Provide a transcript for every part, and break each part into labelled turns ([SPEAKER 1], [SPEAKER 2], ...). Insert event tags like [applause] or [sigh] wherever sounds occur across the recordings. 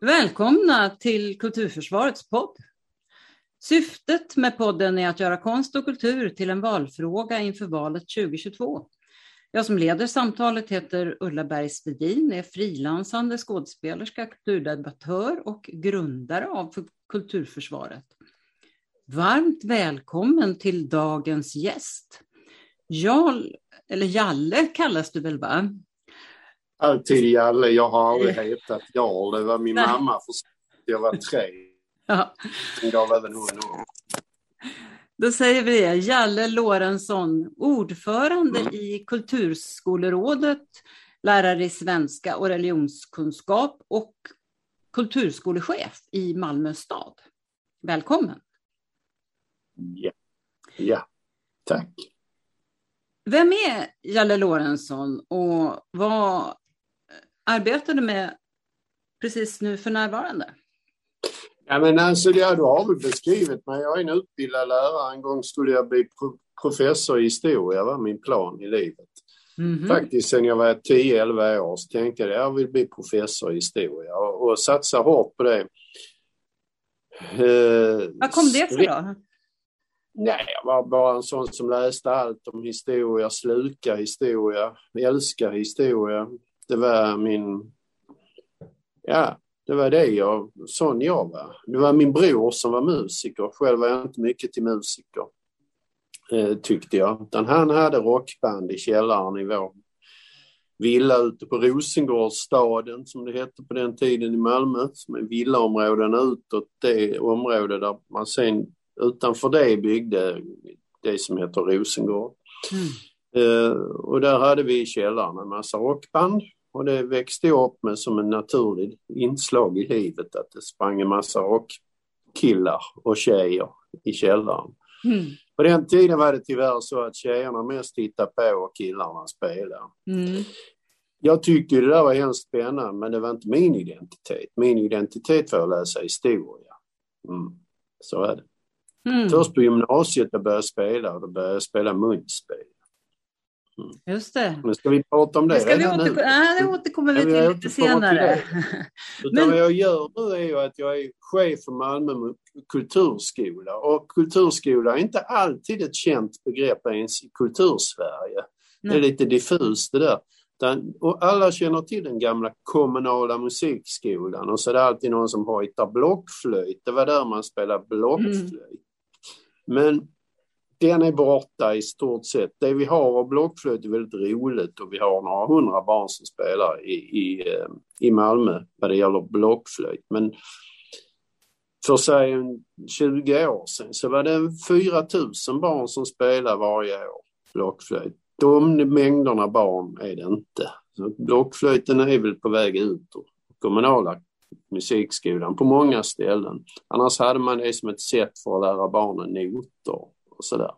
[SPEAKER 1] Välkomna till Kulturförsvarets podd. Syftet med podden är att göra konst och kultur till en valfråga inför valet 2022. Jag som leder samtalet heter Ulla Bergsvedin, är frilansande skådespelerska, kulturdebattör och grundare av Kulturförsvaret. Varmt välkommen till dagens gäst. Jarl, eller Jalle kallas du väl va?
[SPEAKER 2] Alltid Jalle, jag har aldrig hetat Jarl. Det var min Nej. mamma för jag var tre. Ja. Gav även hon år.
[SPEAKER 1] Då säger vi det. Jalle Lorentzon, ordförande mm. i Kulturskolerådet, lärare i svenska och religionskunskap och kulturskolechef i Malmö stad. Välkommen!
[SPEAKER 2] Ja, ja. tack.
[SPEAKER 1] Vem är Jalle Lorentzon och vad arbetar du med precis nu för närvarande?
[SPEAKER 2] Ja, men alltså, ja, du har väl beskrivit mig. Jag är en utbildad lärare. En gång skulle jag bli professor i historia, var min plan i livet. Mm -hmm. Faktiskt sen jag var 10-11 år så tänkte jag att jag vill bli professor i historia och, och satsa hårt på det.
[SPEAKER 1] Eh, Vad kom det sig då?
[SPEAKER 2] Nej, jag var bara en sån som läste allt om historia, sluka historia, älska historia. Det var min... Ja, det var det jag, sån jag var. Det var min bror som var musiker. Själv var jag inte mycket till musiker, eh, tyckte jag. Utan han hade rockband i källaren i vår villa ute på Rosengårdsstaden, som det hette på den tiden i Malmö, som är villaområden utåt det område där man sen utanför det byggde det som heter Rosengård. Mm. Uh, och där hade vi i källaren en massa rockband och det växte jag upp med som en naturlig inslag i livet att det sprang en massa rockkillar och tjejer i källaren. Mm. På den tiden var det tyvärr så att tjejerna mest tittade på och killarna spelade. Mm. Jag tyckte det där var hemskt spännande men det var inte min identitet. Min identitet var att läsa historia. Mm. Så är det. Mm. Först på gymnasiet jag började spela och då började jag spela munspel.
[SPEAKER 1] Mm. Just det.
[SPEAKER 2] Men ska vi prata om det, det
[SPEAKER 1] ska vi återkom Nej, det återkommer vi till lite senare. [laughs]
[SPEAKER 2] Utan Men... vad jag gör nu är ju att jag är chef för Malmö kulturskola och kulturskola är inte alltid ett känt begrepp ens i kultursverige. Det är lite diffust det där. Och alla känner till den gamla kommunala musikskolan och så är det alltid någon som hojtar blockflöjt. Det var där man spelade blockflöjt. Mm. Men den är borta i stort sett. Det vi har av blockflöjt är väldigt roligt och vi har några hundra barn som spelar i, i, eh, i Malmö vad det gäller blockflöjt. Men för sig 20 år sedan så var det 4 000 barn som spelade varje år blockflöjt. De mängderna barn är det inte. Så blockflöjten är väl på väg ut ur kommunala musikskolan på många ställen. Annars hade man det som ett sätt för att lära barnen noter och sådär.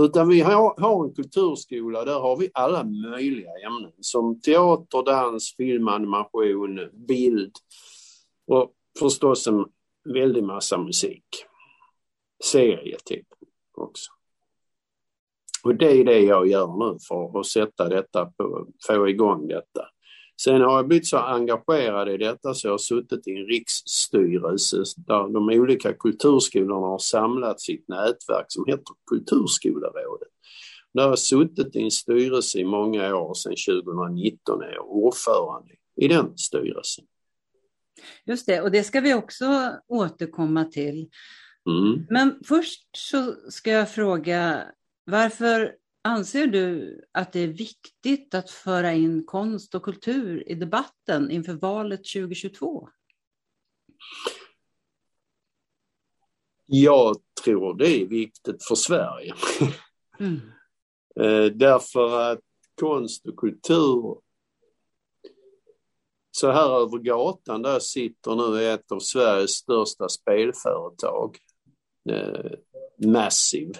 [SPEAKER 2] Utan vi har, har en kulturskola, där har vi alla möjliga ämnen som teater, dans, film, animation, bild och förstås en väldig massa musik. Serie typ också. Och det är det jag gör nu för att sätta detta på, få igång detta. Sen har jag blivit så engagerad i detta så jag har suttit i en riksstyrelse där de olika kulturskolorna har samlat sitt nätverk som heter Kulturskolerådet. Där har jag suttit i en styrelse i många år, sedan 2019 är jag ordförande i den styrelsen.
[SPEAKER 1] Just det, och det ska vi också återkomma till. Mm. Men först så ska jag fråga, varför Anser du att det är viktigt att föra in konst och kultur i debatten inför valet 2022?
[SPEAKER 2] Jag tror det är viktigt för Sverige. Mm. [laughs] Eh, därför att konst och kultur så här över gatan där sitter nu ett av Sveriges största spelföretag, eh, Massive.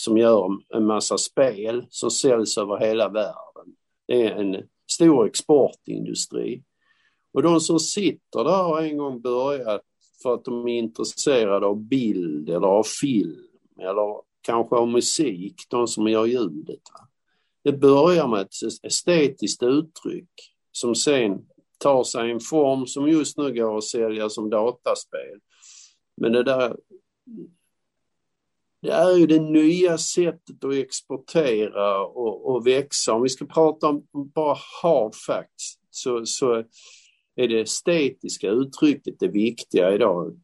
[SPEAKER 2] Som gör en massa spel som säljs över hela världen. Det är en stor exportindustri. Och de som sitter där har en gång börjat för att de är intresserade av bild eller av film eller kanske av musik, de som gör ljudet. Det börjar med ett estetiskt uttryck som sen tar sig en form som just nu går att sälja som dataspel. Men det där det är ju det nya sättet att exportera och, och växa. Om vi ska prata om bara hard facts så, så är det estetiska uttrycket det viktiga idag.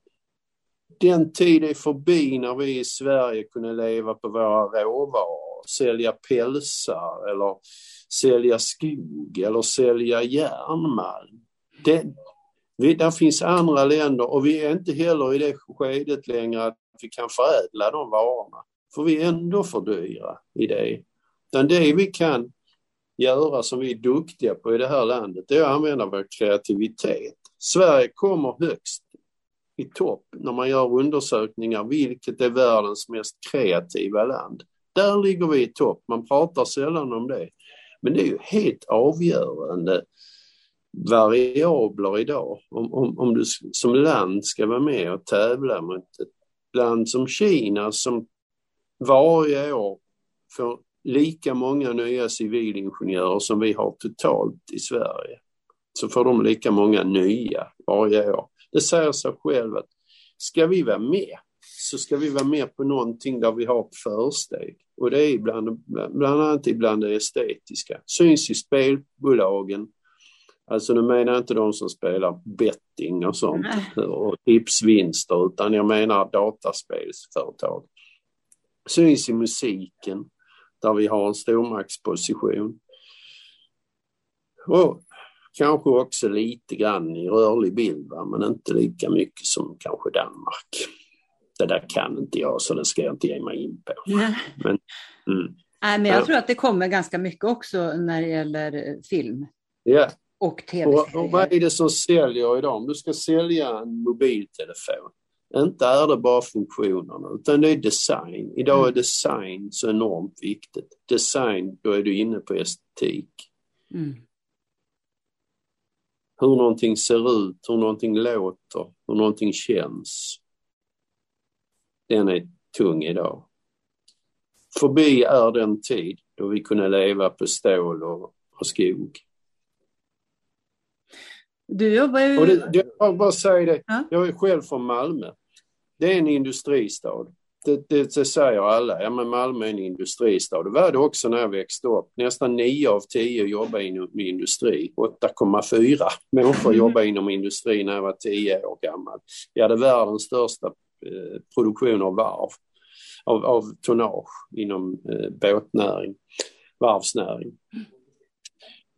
[SPEAKER 2] Den tid är förbi när vi i Sverige kunde leva på våra råvaror, sälja pälsar eller sälja skog eller sälja järnmalm. Det, vi, där finns andra länder och vi är inte heller i det skedet längre att vi kan förädla de varorna. För vi är ändå för dyra i det. Utan det vi kan göra som vi är duktiga på i det här landet, det är att använda vår kreativitet. Sverige kommer högst i topp när man gör undersökningar, vilket är världens mest kreativa land. Där ligger vi i topp, man pratar sällan om det. Men det är ju helt avgörande variabler idag. Om, om, om du som land ska vara med och tävla mot ett land som Kina som varje år får lika många nya civilingenjörer som vi har totalt i Sverige. Så får de lika många nya varje år. Det säger sig själv att ska vi vara med så ska vi vara med på någonting där vi har försteg. Och det är bland, bland annat ibland det estetiska. Syns i spelbolagen. Alltså nu menar jag inte de som spelar betting och sånt Nej. och tipsvinster utan jag menar dataspelsföretag. Syns i musiken där vi har en stormaktsposition. Och kanske också lite grann i rörlig bild, va? men inte lika mycket som kanske Danmark. Det där kan inte jag, så det ska jag inte ge mig in på.
[SPEAKER 1] Nej. Men, mm. Nej, men jag ja. tror att det kommer ganska mycket också när det gäller film.
[SPEAKER 2] Ja.
[SPEAKER 1] Och tv-serier.
[SPEAKER 2] Och, och vad är det som säljer idag? Om du ska sälja en mobiltelefon, inte är det bara funktionerna utan det är design. Idag är mm. design så enormt viktigt. Design, då är du inne på estetik. Mm. Hur någonting ser ut, hur någonting låter, hur någonting känns. Den är tung idag. Förbi är den tid då vi kunde leva på stål och, och skog.
[SPEAKER 1] Du jobbar ju...
[SPEAKER 2] Och det, det, jag bara säga det, ja? jag är själv från Malmö. Det är en industristad. Det, det, det, säger alla. Ja, men Malmö är en industristad. Det var det också när jag växte upp. Nästan 9 av 10 jobbar inom industri. 8,4 människor mm. jobbar inom industri när jag var 10 år gammal. Vi hade världens största eh, produktion av varv, av, av tonnage inom eh, båtnäring, varvsnäring.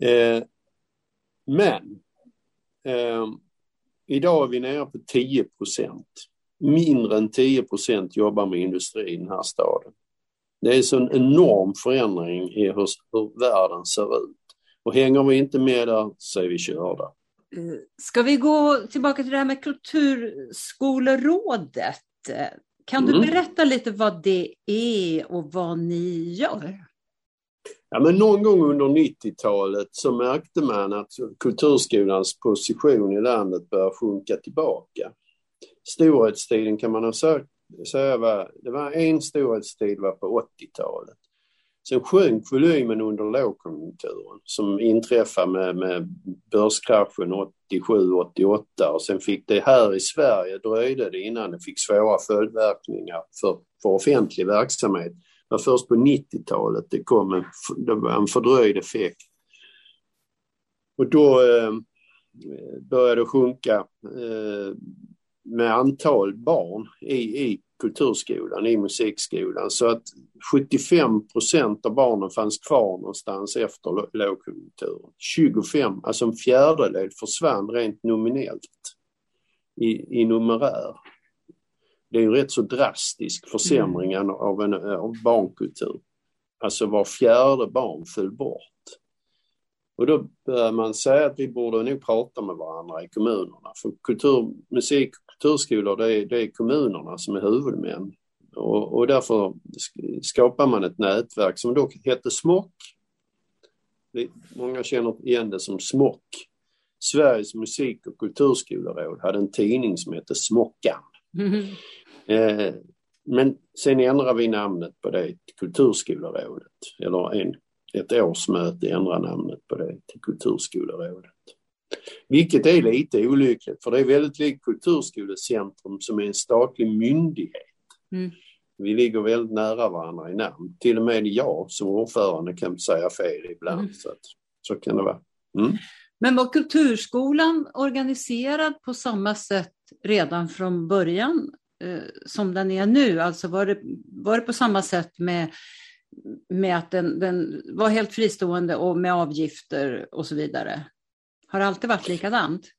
[SPEAKER 2] Eh, men eh, idag är vi nere på 10 procent mindre än 10 procent jobbar med industri i den här staden. Det är så en enorm förändring i hur, hur världen ser ut. Och hänger vi inte med där så är vi körda.
[SPEAKER 1] Eh, ska vi gå tillbaka till det här med Kulturskolerådet? Kan du mm. berätta lite vad det är och vad ni gör?
[SPEAKER 2] Ja, men någon gång under 90-talet så märkte man att kulturskolans position i landet började sjunka tillbaka storhetstiden kan man nog säga var, det var en storhetstid var på 80-talet. Sen sjönk volymen under lågkonjunkturen som inträffade med, med börskraschen 87-88 och sen fick det här i Sverige dröjde det innan det fick svåra följdverkningar för, för offentlig verksamhet. Det var först på 90-talet det kom en, det var en fördröjd effekt. Och då eh, började det sjunka eh, med antal barn i, i kulturskolan, i musikskolan. Så att 75 procent av barnen fanns kvar någonstans efter lågkonjunkturen. 25, alltså en fjärdedel försvann rent nominellt i, i numerär. Det är ju rätt så drastisk försämring mm. av en av barnkultur. Alltså var fjärde barn föll bort. Och då börjar man säga att vi borde nog prata med varandra i kommunerna. För kultur, musik och kulturskolor det är, det är kommunerna som är huvudmän. Och, och därför skapar man ett nätverk som då heter SMOK. Många känner igen det som SMOK. Sveriges musik och kulturskoleråd hade en tidning som hette Smockan. Mm. Eh, men sen ändrade vi namnet på det till Kulturskolerådet, eller en ett årsmöte ändra namnet på det till Kulturskolerådet. Vilket är lite olyckligt för det är väldigt likt Kulturskolecentrum som är en statlig myndighet. Mm. Vi ligger väldigt nära varandra i namn. Till och med jag som ordförande kan säga fel ibland. Mm. Så, att, så kan det vara. Mm.
[SPEAKER 1] Men var Kulturskolan organiserad på samma sätt redan från början Eh, som den är nu? Alltså var det, var det på samma sätt med, med att den, den var helt fristående och med avgifter och så vidare? Har det alltid varit likadant?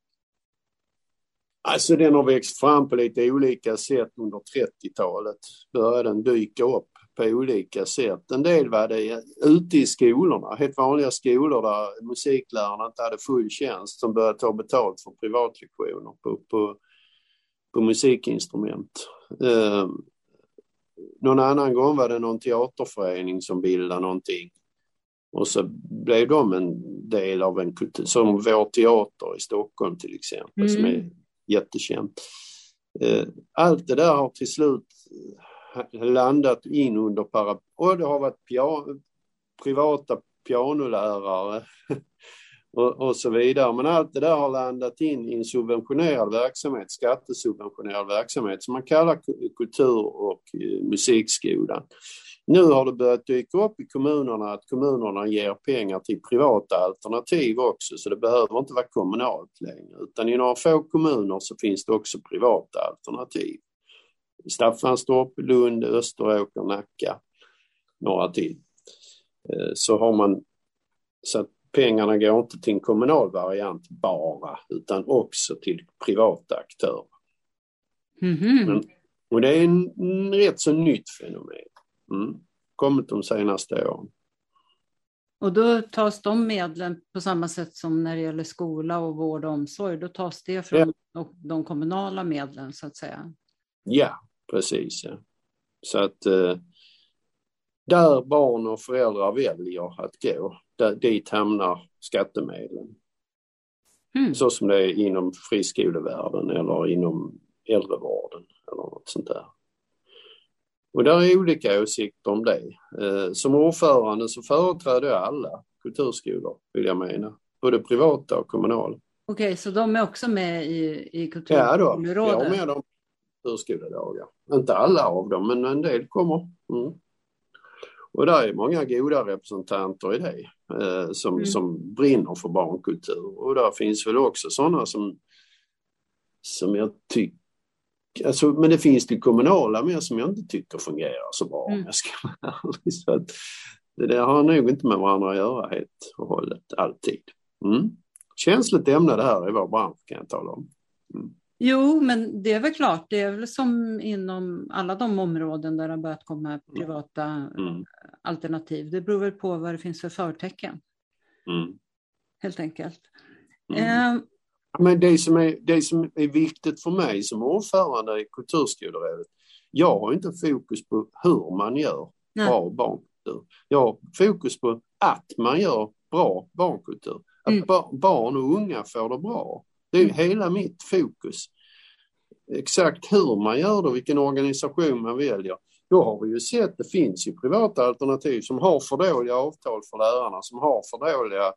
[SPEAKER 2] Alltså den har växt fram på lite olika sätt under 30-talet. Började den dyka upp på olika sätt. En del var det ute i skolorna, helt vanliga skolor där musiklärarna inte hade full tjänst som började ta betalt för privatlektioner på, på, på musikinstrument. Eh, någon annan gång var det någon teaterförening som bildade någonting. Och så blev de en del av en kultur, som vår teater i Stockholm till exempel, mm. som är jättekänt. Eh, allt det där har till slut landat in under para... Och det har varit pian privata pianolärare [laughs] och, och, så vidare. Men allt det där har landat in i en subventionerad verksamhet, skattesubventionerad verksamhet som man kallar kultur och eh, musikskolan. Nu har det börjat dyka upp i kommunerna att kommunerna ger pengar till privata alternativ också, så det behöver inte vara kommunalt längre, utan i några få kommuner så finns det också privata alternativ. Staffanstorp, Lund, Österåker, Nacka, några till. Eh, så har man så att pengarna går inte till en kommunal variant bara, utan också till privata aktörer. Mm -hmm. Men, och det är en rätt så nytt fenomen. Mm. Kommit de senaste åren.
[SPEAKER 1] Och då tas de medlen på samma sätt som när det gäller skola och vård och omsorg. Då tas det från ja. de kommunala medlen så att säga.
[SPEAKER 2] Ja, precis. Ja. Så att eh, där barn och föräldrar väljer att gå, där, dit hamnar skattemedlen. Mm. Så som det är inom friskolevärlden eller inom äldrevården eller något sånt där. Och där är olika åsikter om det. Eh, som ordförande så företräder jag alla kulturskolor, vill jag mena. Både privata och kommunala.
[SPEAKER 1] Okej, okay, så de är också med i, i kulturskolerådet? Ja, då,
[SPEAKER 2] jag har med dem kulturskoledagar. Inte alla av dem, men en del kommer. Mm. Och där är många goda representanter i det eh, som, mm. som brinner för barnkultur. Och där finns väl också sådana som, som jag tycker Alltså, men det finns det kommunala med som jag inte tycker fungerar så bra mm. jag ska så att Det där har nog inte med varandra att göra helt och hållet, alltid. Mm. Känsligt ämne det här i vår bransch kan jag tala om.
[SPEAKER 1] Mm. Jo, men det är väl klart, det är väl som inom alla de områden där det har börjat komma mm. privata mm. Alternativ. Det beror väl på vad det finns för förtecken. Mm. Helt enkelt.
[SPEAKER 2] Eh, men det som, är, det som är viktigt för mig som ordförande i Kulturskolerådet, jag har inte fokus på hur man gör Nej. bra barnkultur. Jag har fokus på att man gör bra barnkultur. Att mm. barn och unga får det bra. Det är mm. hela mitt fokus. Exakt hur man gör det, vilken organisation man väljer. Då har vi ju sett, det finns ju privata alternativ som har för dåliga avtal för lärarna, som har för dåliga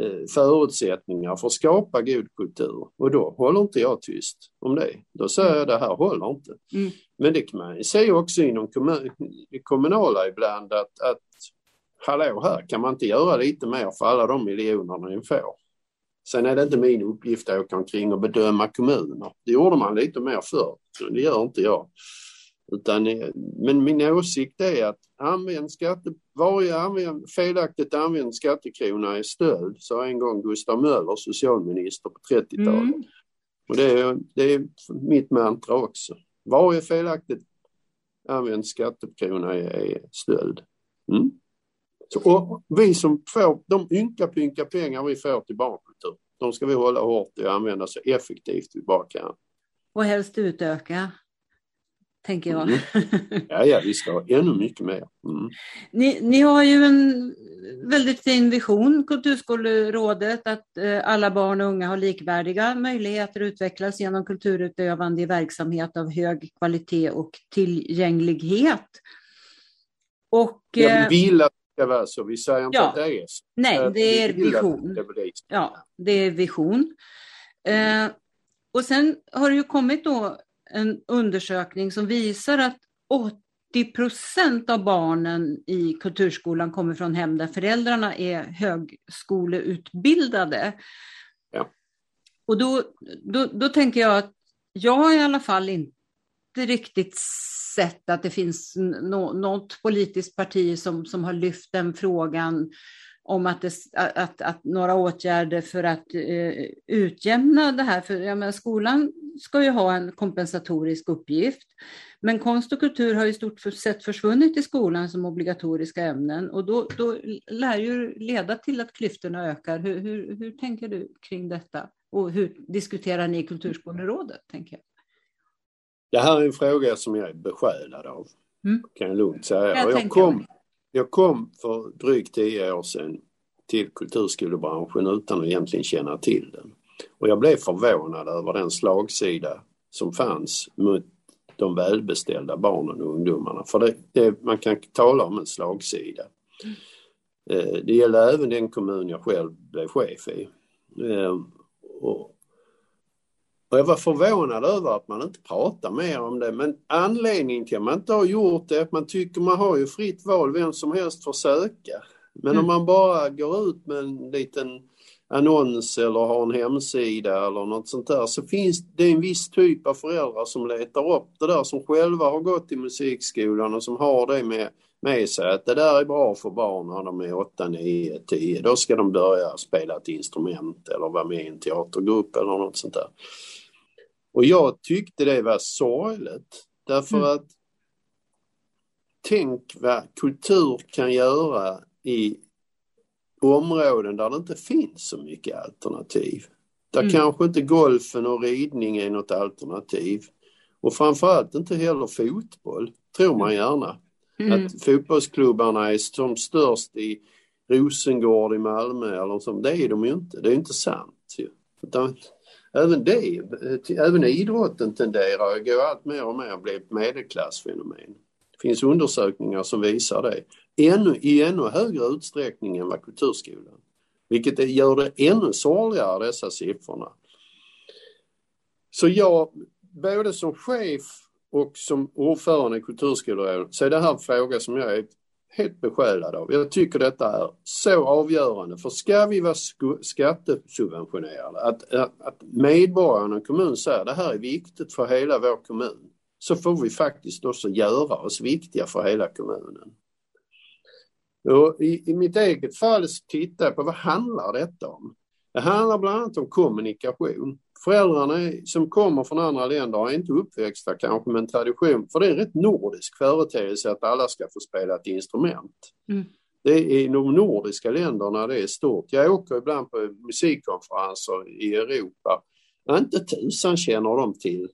[SPEAKER 2] Eh, förutsättningar för att skapa god kultur och då håller inte jag tyst om det. Då säger jag det här håller inte. Mm. Men det kan man se också inom kommun, kommunala ibland att, att hallå här kan man inte göra lite mer för alla de miljonerna ni får. Sen är det inte min uppgift att åka omkring och bedöma kommuner. Det gjorde man lite mer förr, det gör inte jag. Utan, eh, men min åsikt är att använd skatte, varje använd, felaktigt använd skattekrona är stöld, sa en gång Gustav Möller, socialminister på 30-talet. Mm. Och det är, det är mitt mantra också. Varje felaktigt använd skattekrona är, är stöld. Mm. Så, och vi som får de ynka pynka pengar vi får till barnkultur, de ska vi hålla hårt i och använda så effektivt vi bara kan.
[SPEAKER 1] Och helst utöka tänker jag.
[SPEAKER 2] Mm. [laughs] Ja, ja, vi ska ha ännu mycket mer. Mm.
[SPEAKER 1] Ni, ni har ju en väldigt fin vision, Kulturskolerådet, att eh, alla barn och unga har likvärdiga möjligheter att utvecklas genom kulturutövande i verksamhet av hög kvalitet och tillgänglighet.
[SPEAKER 2] Och, ja, vi, eh, vill att, ska vara så. Vi säger inte
[SPEAKER 1] Ja.
[SPEAKER 2] att det är så.
[SPEAKER 1] Nej, det är vision.
[SPEAKER 2] det.
[SPEAKER 1] Ja, det är vision. Eh, och sen har det ju kommit då en undersökning som visar att 80 procent av barnen i kulturskolan kommer från hem där föräldrarna är högskoleutbildade.
[SPEAKER 2] Ja.
[SPEAKER 1] Och då, då, då tänker jag att jag har i alla fall inte riktigt sett att det finns nå- något politiskt parti som, som har lyft den frågan om att, det, att, att några åtgärder för att eh, utjämna det här. För menar, skolan ska ju ha en kompensatorisk uppgift. Men konst och kultur har i stort sett försvunnit i skolan som obligatoriska ämnen och då, då lär ju leda till att klyftorna ökar. Hur, hur, hur tänker du kring detta? Och hur diskuterar ni i Kulturskolerådet? Tänker jag?
[SPEAKER 2] Det här är en fråga som jag är besjälad av.
[SPEAKER 1] Mm.
[SPEAKER 2] Kan jag lugnt säga.
[SPEAKER 1] Jag
[SPEAKER 2] jag, kom, jag kom för drygt tio år sedan till kulturskolebranschen utan att egentligen känna till den. Och jag blev förvånad över den slagsida som fanns mot de välbeställda barnen och ungdomarna. För det, det, man kan tala om en slagsida. Eh, Det gäller även den kommun jag själv blev chef i. Eh, Och, och jag var förvånad över att man inte pratar mer om det. Men anledningen till att man inte har gjort det är att man tycker man har ju fritt val, vem som helst får söka. Men
[SPEAKER 1] Mm.
[SPEAKER 2] om man bara går ut med en liten annons eller har en hemsida eller något sånt där så finns det en viss typ av föräldrar som letar upp det där som själva har gått i musikskolan och som har det med, med sig att det där är bra för barn när de är 8, 9, 10. Då ska de börja spela ett instrument eller vara med i en teatergrupp eller något sånt där. Och jag tyckte det var sorgligt därför
[SPEAKER 1] Mm.
[SPEAKER 2] att tänk vad kultur kan göra i områden där det inte finns så mycket alternativ. Där
[SPEAKER 1] Mm.
[SPEAKER 2] kanske inte golfen och ridning är något alternativ. Och framförallt inte heller fotboll, tror man gärna.
[SPEAKER 1] Mm.
[SPEAKER 2] Att fotbollsklubbarna är som störst i Rosengård i Malmö eller så. Det är de ju inte. Det är inte sant. Ju. Utan, även det, även idrotten tenderar att gå allt mer och mer att bli ett medelklassfenomen. Det finns undersökningar som visar det. Ännu, I ännu högre utsträckning än vad kulturskolan. Vilket gör det ännu sorgligare dessa siffrorna. Så jag, både som chef och som ordförande i Kulturskolerådet så är det här en fråga som jag är helt besjälad av. Jag tycker detta är så avgörande för ska vi vara skattesubventionerade, att, att, att medborgarna i kommunen kommun säger det här är viktigt för hela vår kommun, så får vi faktiskt också göra oss viktiga för hela kommunen. Och i, I mitt eget fall så tittar jag på vad handlar detta om? Det handlar bland annat om kommunikation. Föräldrarna som kommer från andra länder är inte uppväxta kanske med en tradition, för det är en rätt nordisk företeelse att alla ska få spela ett instrument.
[SPEAKER 1] Mm.
[SPEAKER 2] Det är i de nordiska länderna det är stort. Jag åker ibland på musikkonferenser i Europa. Inte tusan känner de till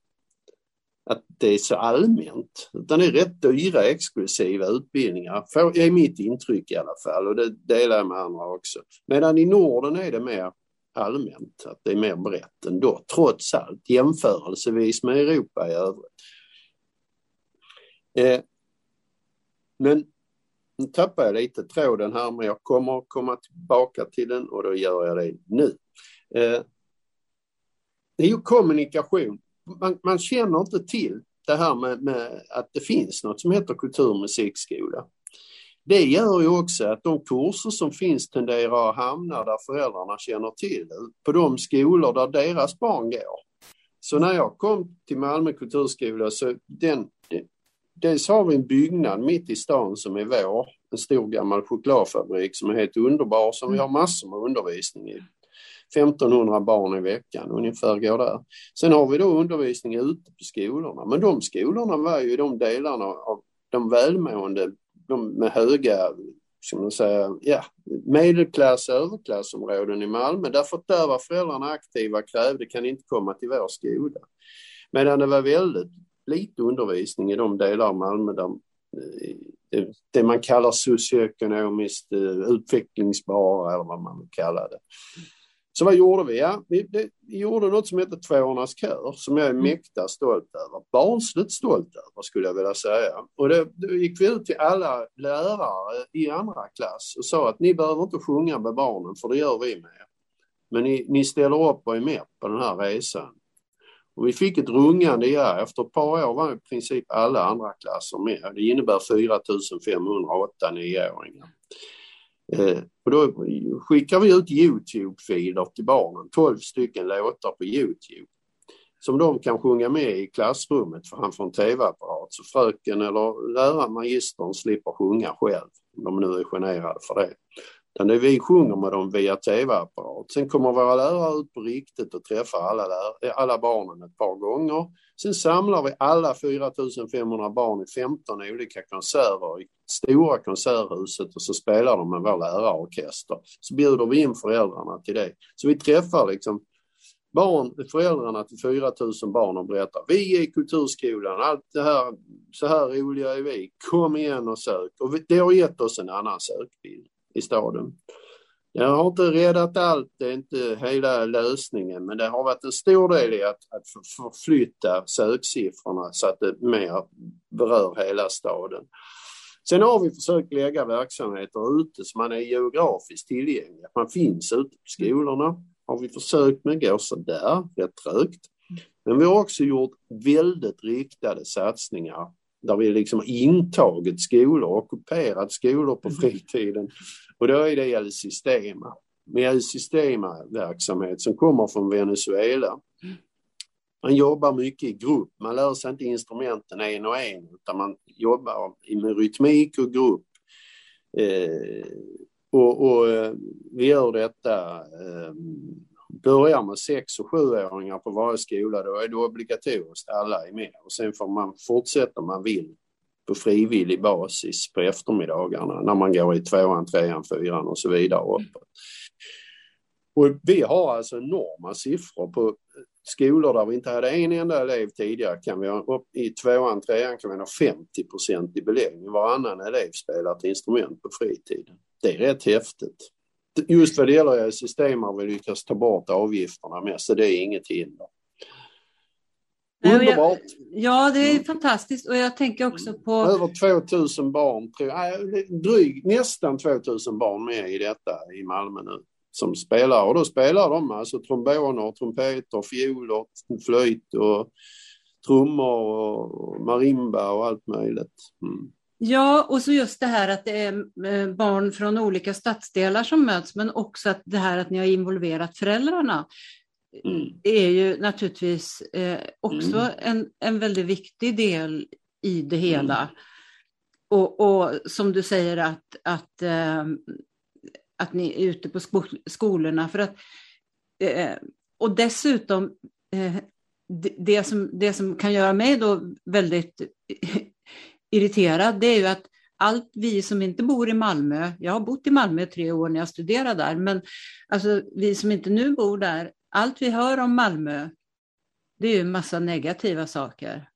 [SPEAKER 2] att det är så allmänt. Utan det är rätt dyra exklusiva utbildningar, för, är mitt intryck i alla fall och det delar jag med andra också. Medan i Norden är det mer allmänt, att det är mer brett ändå, trots allt, jämförelsevis med Europa i övrigt. Eh, men nu tappar jag lite tråden här, men jag kommer komma tillbaka till den och då gör jag det nu. Eh, det är ju kommunikation. Man, man känner inte till det här med, med att det finns något som heter kulturmusikskola. Det gör ju också att de kurser som finns tenderar att hamna där föräldrarna känner till det, på de skolor där deras barn går. Så när jag kom till Malmö kulturskola så den, den dels har vi en byggnad mitt i stan som är vår, en stor gammal chokladfabrik som är helt underbar, som vi har massor med undervisning i. 1500 barn i veckan ungefär går där. Sen har vi då undervisning ute på skolorna, men de skolorna var ju de delarna av de välmående, de med höga, som man säga, ja, medelklass överklassområden i Malmö, därför att där var föräldrarna aktiva och krävde kan inte komma till vår skola. Medan det var väldigt lite undervisning i de delar av Malmö där eh, det man kallar socioekonomiskt eh, utvecklingsbara eller vad man vill kalla det. Så vad gjorde vi? Ja, vi, det, vi gjorde något som heter Tvåornas kör som jag är mm. mäkta stolt över. Barnsligt stolt över skulle jag vilja säga. Och det, då gick vi ut till alla lärare i andra klass och sa att ni behöver inte sjunga med barnen för det gör vi med. Men ni, ni ställer upp och är med på den här resan. Och vi fick ett rungande ja. Efter ett par år var i princip alla andra klasser med. Det innebär 4508 nioåringar. Eh, och då skickar vi ut Youtube-filer till barnen, 12 stycken låtar på Youtube som de kan sjunga med i klassrummet framför en tv-apparat så fröken eller läraren, magistern slipper sjunga själv om de nu är generade för det. Utan det vi sjunger med dem via tv-apparat. Sen kommer våra lärare ut på riktigt och träffar alla, eh, alla barnen ett par gånger. Sen samlar vi alla 4500 barn i 15 olika konserter i stora konserthuset och så spelar de med vår lärarorkester. Så bjuder vi in föräldrarna till det. Så vi träffar liksom barn, föräldrarna till 4000 barn och berättar vi är i kulturskolan, allt det här, så här roliga är vi, kom igen och sök. Och det har gett oss en annan sökbild i staden. Det har inte räddat allt, det är inte hela lösningen, men det har varit en stor del i att, att förflytta söksiffrorna så att det mer berör hela staden. Sen har vi försökt lägga verksamheter ute så man är geografiskt tillgänglig, man finns ute på skolorna. Har vi försökt med, går sådär, rätt trögt. Men vi har också gjort väldigt riktade satsningar där vi liksom intagit skolor, ockuperat skolor på mm. fritiden. Och då är det El Sistema. Med El Sistema-verksamhet som kommer från Venezuela. Man jobbar mycket i grupp, man lär sig inte instrumenten en och en utan man jobbar med rytmik och grupp. Eh, och, och, eh, vi gör detta eh, börjar med sex och sjuåringar på varje skola, då är det obligatoriskt, alla är med. Och sen får man fortsätta om man vill på frivillig basis på eftermiddagarna när man går i tvåan, trean, fyran och så vidare uppåt. Och vi har alltså enorma siffror på skolor där vi inte hade en enda elev tidigare kan vi ha upp i tvåan, trean kan vi ha 50 procent i beläggning. Varannan elev spelar ett instrument på fritiden. Det är rätt häftigt just vad det gäller system har vi lyckats ta bort avgifterna med, så det är inget hinder.
[SPEAKER 1] Underbart! Ja, det är mm. fantastiskt och jag tänker också på...
[SPEAKER 2] Över 2000 barn, drygt nästan 2000 barn med i detta i Malmö nu som spelar och då spelar de alltså tromboner, trumpeter, fioler, flöjt och trummor och marimba och allt möjligt. Mm.
[SPEAKER 1] Ja, och så just det här att det är eh, barn från olika stadsdelar som möts, men också att det här att ni har involverat föräldrarna mm. är ju naturligtvis eh, också mm. en, en väldigt viktig del i det hela. Mm. Och, och, som du säger att, att, eh, att ni är ute på skolorna för att och dessutom det som, det som kan göra mig då väldigt irriterad, det är ju att allt vi som inte bor i Malmö, jag har bott i Malmö i tre år när jag studerade där, men alltså vi som inte nu bor där, allt vi hör om Malmö, det är ju en massa negativa saker.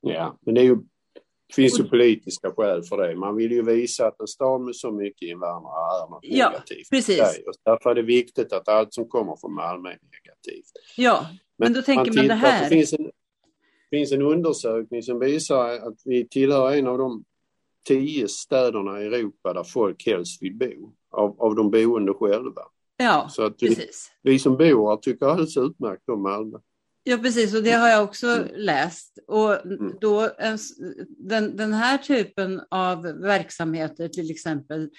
[SPEAKER 2] Ja, men det är ju, finns ju politiska skäl för det. Man vill ju visa att en stad med så mycket invandrare är något ja, negativt.
[SPEAKER 1] Precis.
[SPEAKER 2] Därför är det viktigt att allt som kommer från Malmö är negativt.
[SPEAKER 1] Ja, men, men då tänker man, man det här. Det
[SPEAKER 2] finns en, finns en undersökning som visar att vi tillhör en av de tio städerna i Europa där folk helst vill bo, av, av de boende själva.
[SPEAKER 1] Ja,
[SPEAKER 2] Så att
[SPEAKER 1] precis.
[SPEAKER 2] Vi, vi som bor här tycker alldeles utmärkt om Malmö.
[SPEAKER 1] Ja, precis, och det har jag också mm. läst. Och mm. då, den, den här typen av verksamheter till exempel,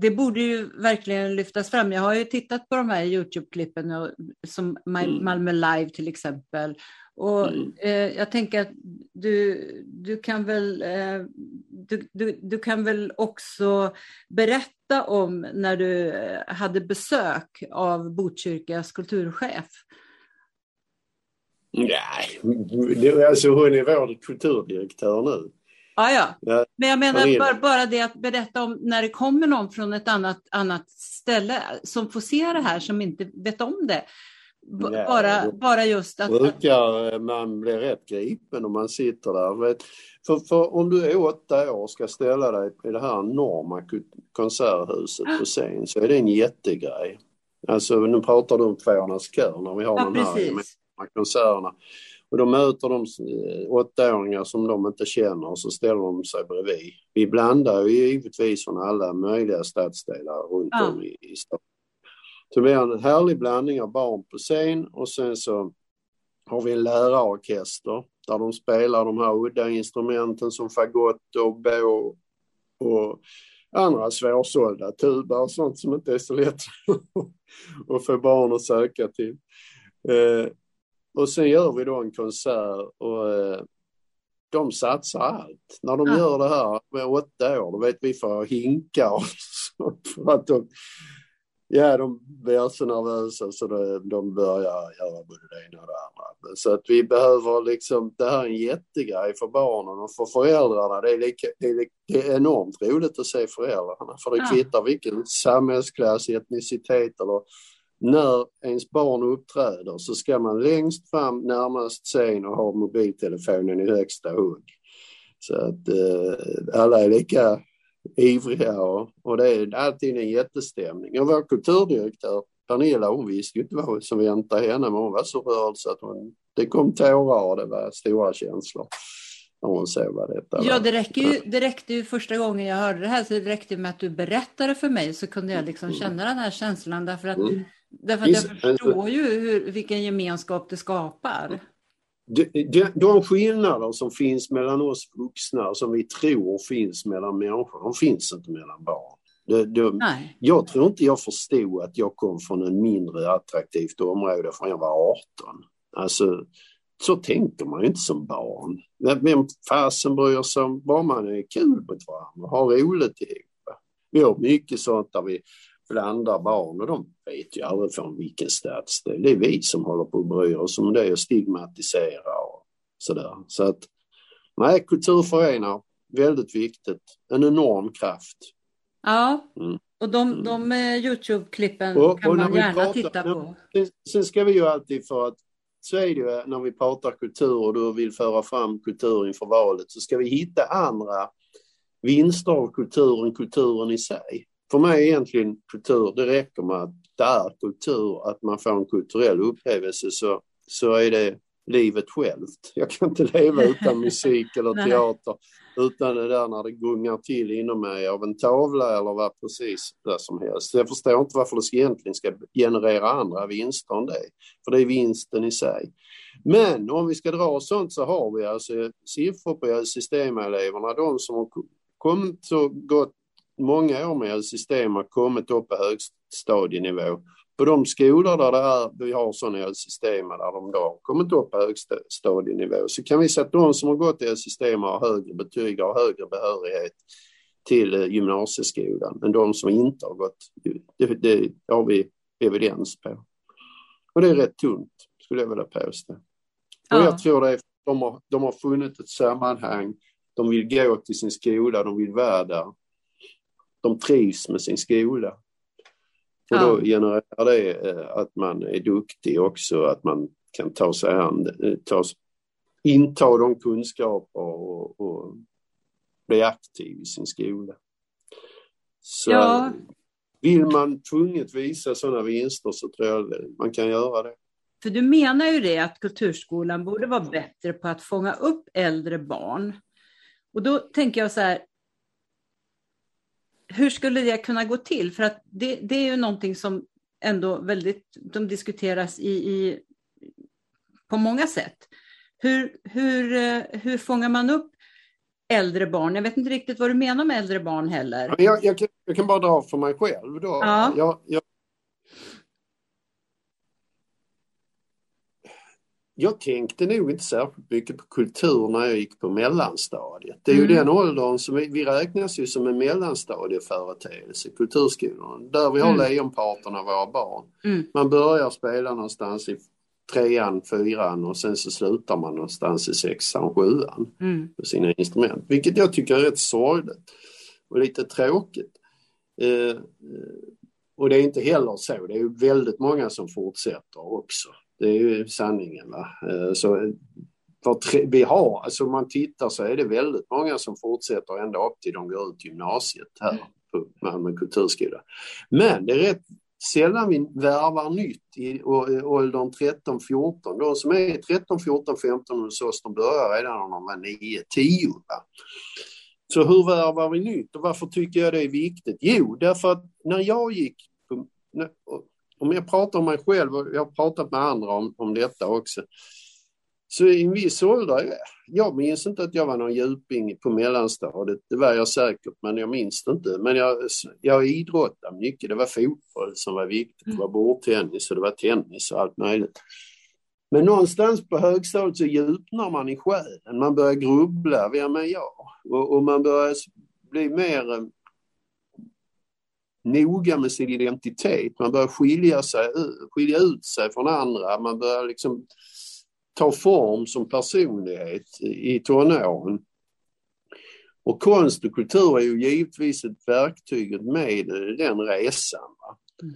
[SPEAKER 1] det borde ju verkligen lyftas fram. Jag har ju tittat på de här Youtube-klippen som mm. Malmö Live till exempel och mm. eh, jag tänker att du, du, kan väl, eh, du, du, du, kan väl också berätta om när du eh, hade besök av Botkyrkas kulturchef?
[SPEAKER 2] Nej, alltså hon är vår kulturdirektör nu.
[SPEAKER 1] Ja, ja. Men jag menar bara, bara det att berätta om när det kommer någon från ett annat, annat ställe som får se det här som inte vet om det. B bara, bara just att...
[SPEAKER 2] Brukar eh, man bli rätt gripen om man sitter där. För, för om du är åtta år och ska ställa dig i det här enorma konserthuset på scen så är det en jättegrej. Alltså nu pratar du om Tvåarnas kör när vi har
[SPEAKER 1] Ja,
[SPEAKER 2] de här
[SPEAKER 1] precis.
[SPEAKER 2] gemensamma konserterna. Och då möter de eh, åttaåringar som de inte känner och så ställer de sig bredvid. Vi blandar ju givetvis från alla möjliga stadsdelar runt
[SPEAKER 1] Ja.
[SPEAKER 2] om i, i stan. Så det blir en härlig blandning av barn på scen och sen så har vi en lärarorkester där de spelar de här udda instrumenten som fagott och bå och andra svårsålda tuber och sånt som inte är så lätt [laughs] att få barn att söka till. Eh, och sen gör vi då en konsert och eh, de satsar allt. När de
[SPEAKER 1] Ja.
[SPEAKER 2] gör det här med åtta år, då vet vi för hinkar och [laughs] sånt för att de, ja, de blir så nervösa så de, de börjar göra både det ena och det andra. Så att vi behöver liksom, det här är en jättegrej för barnen och för föräldrarna. Det är, lika, det är, det är enormt roligt att se föräldrarna för det
[SPEAKER 1] Ja.
[SPEAKER 2] kvittar vilken samhällsklass, etnicitet eller när ens barn uppträder så ska man längst fram närmast scen och ha mobiltelefonen i högsta hugg. Så att eh, alla är lika ivriga och, och det är alltid en jättestämning. Och vår kulturdirektör Pernilla hon visste ju inte vad som väntade henne men hon var så rörd så att hon, det kom tårar och det var stora känslor när hon såg vad detta
[SPEAKER 1] Ja, det, räcker ju, det räckte ju första gången jag hörde det här, så det räckte med att du berättade för mig så kunde jag liksom känna den här känslan därför att,
[SPEAKER 2] Mm.
[SPEAKER 1] därför att jag förstår ju hur, vilken gemenskap det skapar.
[SPEAKER 2] De, de, de skillnader som finns mellan oss vuxna som vi tror finns mellan människor, de finns inte mellan barn. Det, det, jag tror inte jag förstod att jag kom från en mindre attraktivt område förrän jag var 18. Alltså, så tänker man ju inte som barn. Vem fasen bryr sig om, bara man är kul mot varandra och har roligt ihop. Vi har mycket sånt där vi blandar barn och de vet ju aldrig från vilken stadsdel. Det är vi som håller på att bry oss om det och stigmatisera och sådär. Så att, nej, kulturförenar, väldigt viktigt. En enorm kraft.
[SPEAKER 1] Ja,
[SPEAKER 2] Mm.
[SPEAKER 1] och de,
[SPEAKER 2] Mm.
[SPEAKER 1] de eh, Youtube-klippen
[SPEAKER 2] Och-
[SPEAKER 1] kan
[SPEAKER 2] och
[SPEAKER 1] man gärna
[SPEAKER 2] pratar-
[SPEAKER 1] titta på.
[SPEAKER 2] Sen, sen ska vi ju alltid för att så är det ju när vi pratar kultur och du vill föra fram kultur inför valet så ska vi hitta andra vinster av kulturen, kulturen i sig. För mig är egentligen kultur, det räcker med att det är kultur, att man får en kulturell upplevelse så, så är det livet självt. Jag kan inte leva utan musik [laughs] eller teater utan det där när det gungar till inom mig av en tavla eller vad precis det som helst. Jag förstår inte varför det egentligen ska generera andra vinster än det. För det är vinsten i sig. Men om vi ska dra sånt så har vi alltså siffror på systemeleverna. De som har kommit så gott många år med system har kommit upp på högstadienivå. På de skolor där det är, vi har sådana system där de då har kommit upp på högstadienivå så kan vi säga att de som har gått i system har högre betyg och högre behörighet till eh, gymnasieskolan än de som inte har gått. Det, det har vi evidens på. Och det är rätt tungt skulle jag vilja påstå. Och
[SPEAKER 1] Ja.
[SPEAKER 2] jag tror det är, de har, de har funnit ett sammanhang. De vill gå till sin skola, de vill vara där. De trivs med sin skola. Och då genererar det eh, att man är duktig också, att man kan ta sig an, eh, ta, inta de kunskaper och, och bli aktiv i sin skola. Så
[SPEAKER 1] Ja.
[SPEAKER 2] vill man tvunget visa sådana vinster så tror jag man kan göra det.
[SPEAKER 1] För du menar ju det att kulturskolan borde vara bättre på att fånga upp äldre barn. Och då tänker jag så här, hur skulle det kunna gå till? För att det, det är ju någonting som ändå väldigt, de diskuteras i, i, på många sätt. Hur, hur, eh, hur fångar man upp äldre barn? Jag vet inte riktigt vad du menar med äldre barn heller.
[SPEAKER 2] Jag, jag, kan, jag kan bara dra för mig själv då.
[SPEAKER 1] Ja.
[SPEAKER 2] Jag, jag, jag tänkte nog inte särskilt mycket på kultur när jag gick på mellanstadiet. Det är ju
[SPEAKER 1] Mm.
[SPEAKER 2] den åldern som vi, vi räknas ju som en mellanstadieföreteelse, kulturskolan. Där vi har
[SPEAKER 1] Mm.
[SPEAKER 2] lejonparten av våra barn.
[SPEAKER 1] Mm.
[SPEAKER 2] Man börjar spela någonstans i trean, fyran och sen så slutar man någonstans i sexan, sjuan
[SPEAKER 1] Mm.
[SPEAKER 2] på sina instrument. Vilket jag tycker är rätt sorgligt och lite tråkigt. Eh, eh, och det är inte heller så. Det är ju väldigt många som fortsätter också. Det är ju sanningen. Va? Eh, så eh, för tre, vi har, alltså om man tittar så är det väldigt många som fortsätter ända upp till de går ut gymnasiet här på Malmö kulturskola. Men det är rätt sällan vi värvar nytt i åldern 13-14. De som är 13, 14, 15 hos oss, de börjar redan när de var 9, 10. Va? Så hur värvar vi nytt och varför tycker jag det är viktigt? Jo, därför att när jag gick, på, om jag pratar om mig själv och jag har pratat med andra om, om detta också, så i en viss ålder, jag minns inte att jag var någon djuping på mellanstadiet, det var jag säkert, men jag minns det inte. Men jag, jag idrottade mycket, det var fotboll som var viktigt, det var bordtennis och det var tennis och allt möjligt. Men någonstans på högstadiet så djupnar man i själen, man börjar grubbla, vem är jag? Och, och man börjar bli mer noga med sin identitet, man börjar skilja, sig, skilja ut sig från andra, man börjar liksom ta form som personlighet i tonåren. Och konst och kultur är ju givetvis ett verktyg, ett medel i den resan. Va? Mm.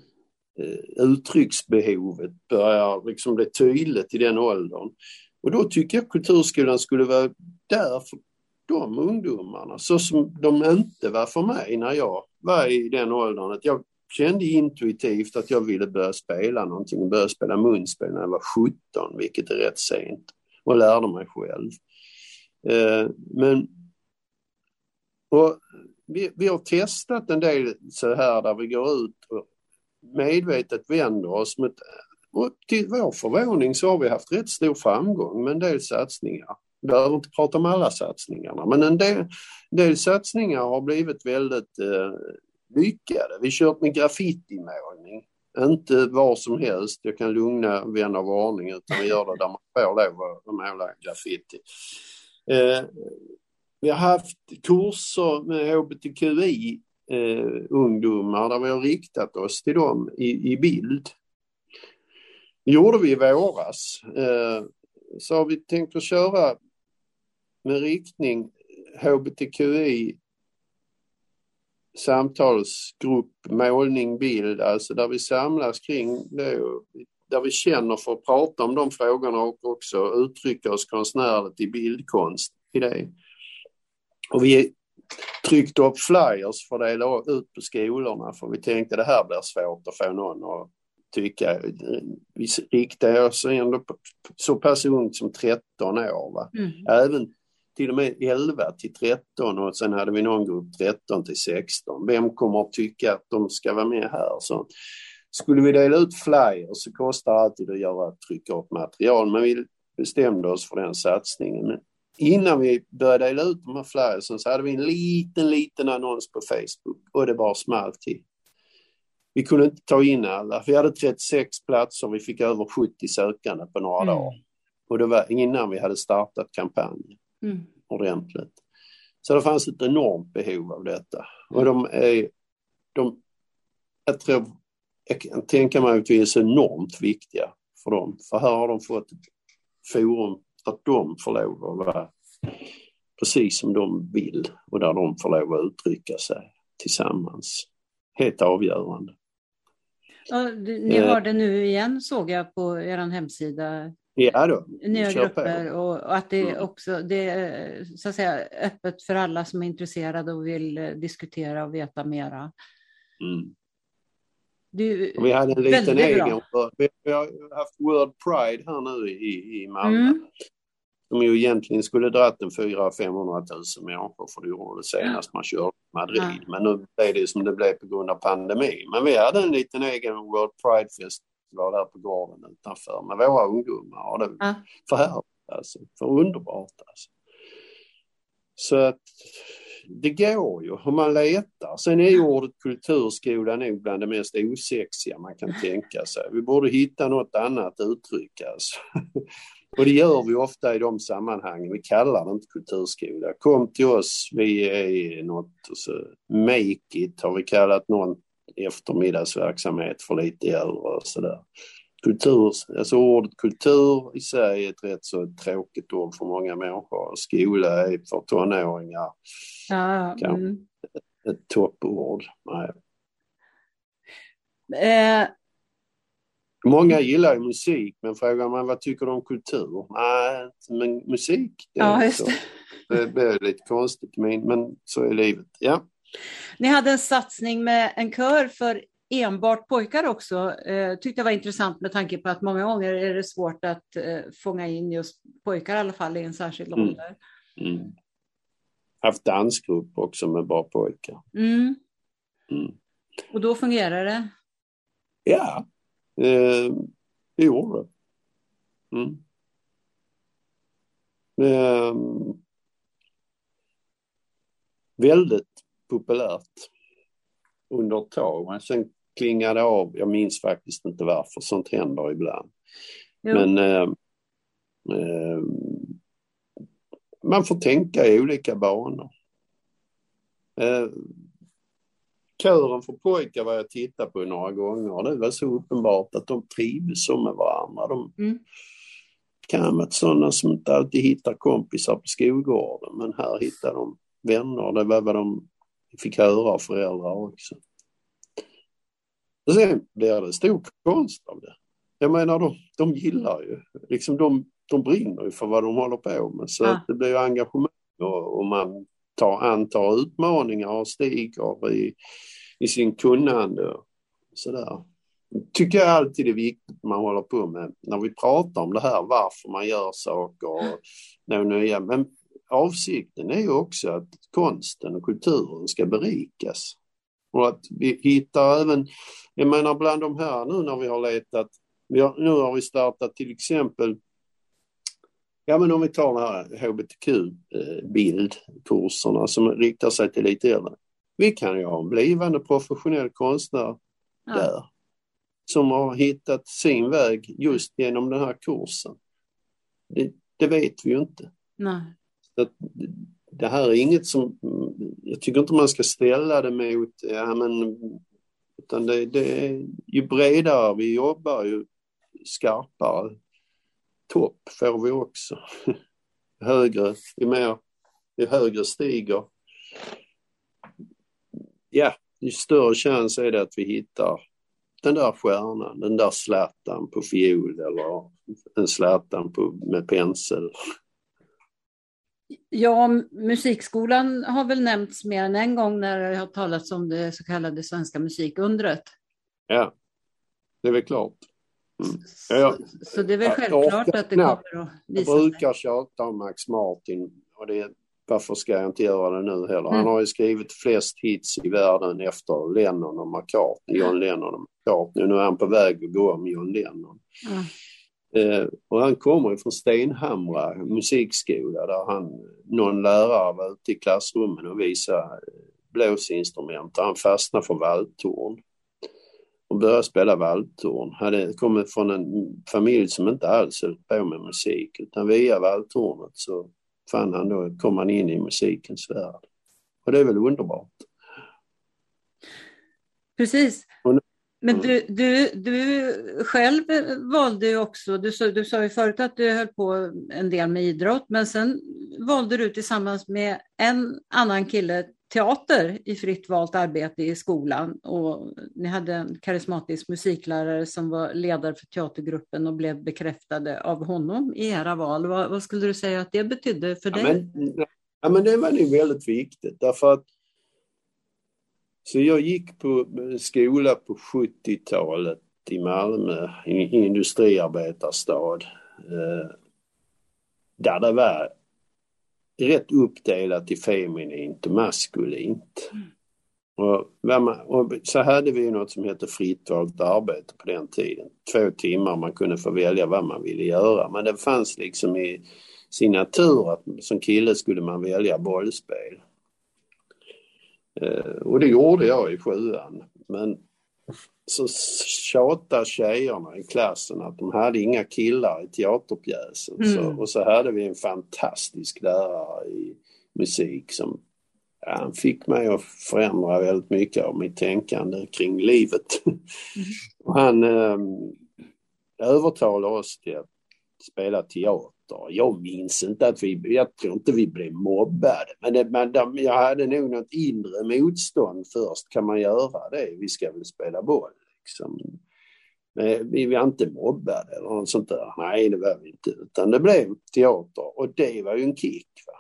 [SPEAKER 2] Uttrycksbehovet börjar liksom bli tydligt i den åldern. Och då tycker jag kulturskolan skulle vara där för de ungdomarna, så som de inte var för mig när jag var i den åldern. Att jag kände intuitivt att jag ville börja spela någonting, börja spela munspel när jag var 17, vilket är rätt sent, och lärde mig själv. Eh, men och vi, vi har testat en del så här där vi går ut och medvetet vänder oss mot och till vår förvåning så har vi haft rätt stor framgång med en del satsningar. Vi behöver inte prata om alla satsningarna, men en del, en del satsningar har blivit väldigt eh, lyckade. Vi kört med graffitimålning. Inte var som helst, jag kan lugna vän av ordning, utan vi gör det där man får lov att måla graffiti. Eh, vi har haft kurser med hbtqi-ungdomar eh, där vi har riktat oss till dem i, i bild. Det gjorde vi i våras. Eh, så har vi tänkt att köra med riktning hbtqi samtalsgrupp, målning, bild, alltså där vi samlas kring det, där vi känner för att prata om de frågorna och också uttrycka oss konstnärligt i bildkonst i det. Och vi tryckte upp flyers för att dela ut på skolorna för vi tänkte det här blir svårt att få någon att tycka. Vi riktade oss ändå så pass ungt som 13 år. Va? Mm. Även till och med 11 till 13 och sen hade vi någon grupp 13 till 16. Vem kommer att tycka att de ska vara med här? Så skulle vi dela ut flyers så kostar det alltid att göra trycka upp material, men vi bestämde oss för den satsningen. Men innan vi började dela ut de här flyersen så hade vi en liten, liten annons på Facebook och det bara small till. Vi kunde inte ta in alla. Vi hade 36 platser, vi fick över 70 sökande på några mm. dagar. Och det var innan vi hade startat kampanjen mm. ordentligt. Så det fanns ett enormt behov av detta. Och de är, de, jag tror, jag kan tänka mig att vi är så enormt viktiga för dem. För här har de fått ett forum att de får lov att vara precis som de vill och där de får lov att uttrycka sig tillsammans. Helt avgörande.
[SPEAKER 1] Ja, ni har det nu igen såg jag på er hemsida
[SPEAKER 2] Ja då.
[SPEAKER 1] Nya grupper och, och, att det mm. också det är så att säga, öppet för alla som är intresserade och vill eh, diskutera och veta mera. Mm.
[SPEAKER 2] vi hade en liten egen, bra. vi har haft World Pride här nu i, i Malmö. Mm. Som ju egentligen skulle dratt en 400 500 000 människor för det gjorde det senast man körde Madrid. Ja. Men nu blev det som det blev på grund av pandemin. Men vi hade en liten egen World Pride-fest var där på gården utanför med våra ungdomar. Och det ja. för härligt alltså, för underbart alltså. Så att det går ju om man letar. Sen är ju ordet kulturskola nog bland det mest osexiga man kan [laughs] tänka sig. Vi borde hitta något annat uttryck alltså. [laughs] Och det gör vi ofta i de sammanhangen. Vi kallar det inte kulturskola. Kom till oss, vi är något, så make it har vi kallat någon eftermiddagsverksamhet för lite äldre och sådär. Kultur, alltså ordet kultur i sig är ett rätt så tråkigt ord för många människor. Skola är för tonåringar ja, mm. ett, ett toppord. Nej. Eh. Många gillar ju musik, men frågar man vad tycker du om kultur? Nej, men musik, det, ja, det. det blir lite konstigt, men, men så är livet. Ja.
[SPEAKER 1] Ni hade en satsning med en kör för enbart pojkar också eh, tyckte jag var intressant med tanke på att många gånger är det svårt att eh, fånga in just pojkar i alla fall i en särskild mm. ålder. Mm.
[SPEAKER 2] Haft dansgrupp också med bara pojkar.
[SPEAKER 1] Mm. Mm. Och då fungerar det?
[SPEAKER 2] Ja, eh, det gjorde det. Mm. Eh, väldigt populärt under ett tag. Men sen klingade av. Jag minns faktiskt inte varför. Sånt händer ibland. Jo. Men eh, eh, man får tänka i olika banor. Eh, kören för pojkar var jag tittat på några gånger. Det var så uppenbart att de trivs med varandra. De mm. kan vara sådana som inte alltid hittar kompisar på skolgården men här hittar de vänner. Det var vad de fick höra av föräldrar också. Och sen blir det stor konst av det. Jag menar, de, de gillar ju, liksom de, de brinner ju för vad de håller på med. Så ja. det blir ju engagemang och, och man tar, antar utmaningar och stiger i, i sin kunnande. Sådär. tycker jag alltid är viktigt man håller på med när vi pratar om det här, varför man gör saker och något nya. Men avsikten är ju också att konsten och kulturen ska berikas. Och att vi hittar även, jag menar bland de här nu när vi har letat, vi har, nu har vi startat till exempel, ja men om vi tar de här hbtq-bildkurserna som riktar sig till lite äldre. Vi kan ju ha en blivande professionell konstnär ja. där som har hittat sin väg just genom den här kursen. Det, det vet vi ju inte.
[SPEAKER 1] Nej.
[SPEAKER 2] Det här är inget som, jag tycker inte man ska ställa det mot, ja men, utan det, det är, ju bredare vi jobbar ju skarpare topp får vi också. [laughs] högre, ju mer, ju högre stiger, ja, ju större chans är det att vi hittar den där stjärnan, den där slätan på fiol eller en slätan på, med pensel.
[SPEAKER 1] Ja, musikskolan har väl nämnts mer än en gång när det har talats om det så kallade svenska musikundret.
[SPEAKER 2] Ja, det är väl klart.
[SPEAKER 1] Mm. Så, så, det är väl självklart att det kommer att visa
[SPEAKER 2] sig. Jag brukar tjata om Max Martin och det, varför ska jag inte göra det nu heller? Mm. Han har ju skrivit flest hits i världen efter Lennon och McCartney, John Lennon och McCartney. Nu är han på väg att gå om John Lennon. Mm. Eh, och han kommer från Stenhamra musikskola där han, någon lärare var ute i klassrummen och visade blåsinstrument han fastnade för valthorn och började spela valthorn. Hade kommit från en familj som inte alls höll på med musik utan via valthornet så fann han då, kom han in i musikens värld. Och det är väl underbart.
[SPEAKER 1] Precis. Och men mm. du, du, du själv valde ju också, du, du sa ju förut att du höll på en del med idrott, men sen valde du tillsammans med en annan kille teater i fritt valt arbete i skolan och ni hade en karismatisk musiklärare som var ledare för teatergruppen och blev bekräftade av honom i era val. Vad, vad skulle du säga att det betydde för dig?
[SPEAKER 2] Ja, men, ja, men det var nog väldigt viktigt därför att så jag gick på skola på 70-talet i Malmö, i industriarbetarstad. Eh, där det var rätt uppdelat i feminint och maskulint. Mm. Och, och, så hade vi något som hette fritt valt arbete på den tiden. Två timmar man kunde få välja vad man ville göra. Men det fanns liksom i sin natur att som kille skulle man välja bollspel. Eh, och det gjorde jag i sjuan. Men så tjatade tjejerna i klassen att de hade inga killar i teaterpjäsen. Mm. Så, och så hade vi en fantastisk lärare i musik som ja, han fick mig att förändra väldigt mycket av mitt tänkande kring livet. [laughs] Mm. och han eh, övertalade oss till att spela teater efter. Jag minns inte att vi, jag tror inte vi blev mobbade, men, det, men jag hade nog något inre motstånd först. Kan man göra det? Vi ska väl spela boll liksom. Vi var inte mobbade eller något sånt där. Nej, det var vi inte. Utan det blev teater och det var ju en kick. Va?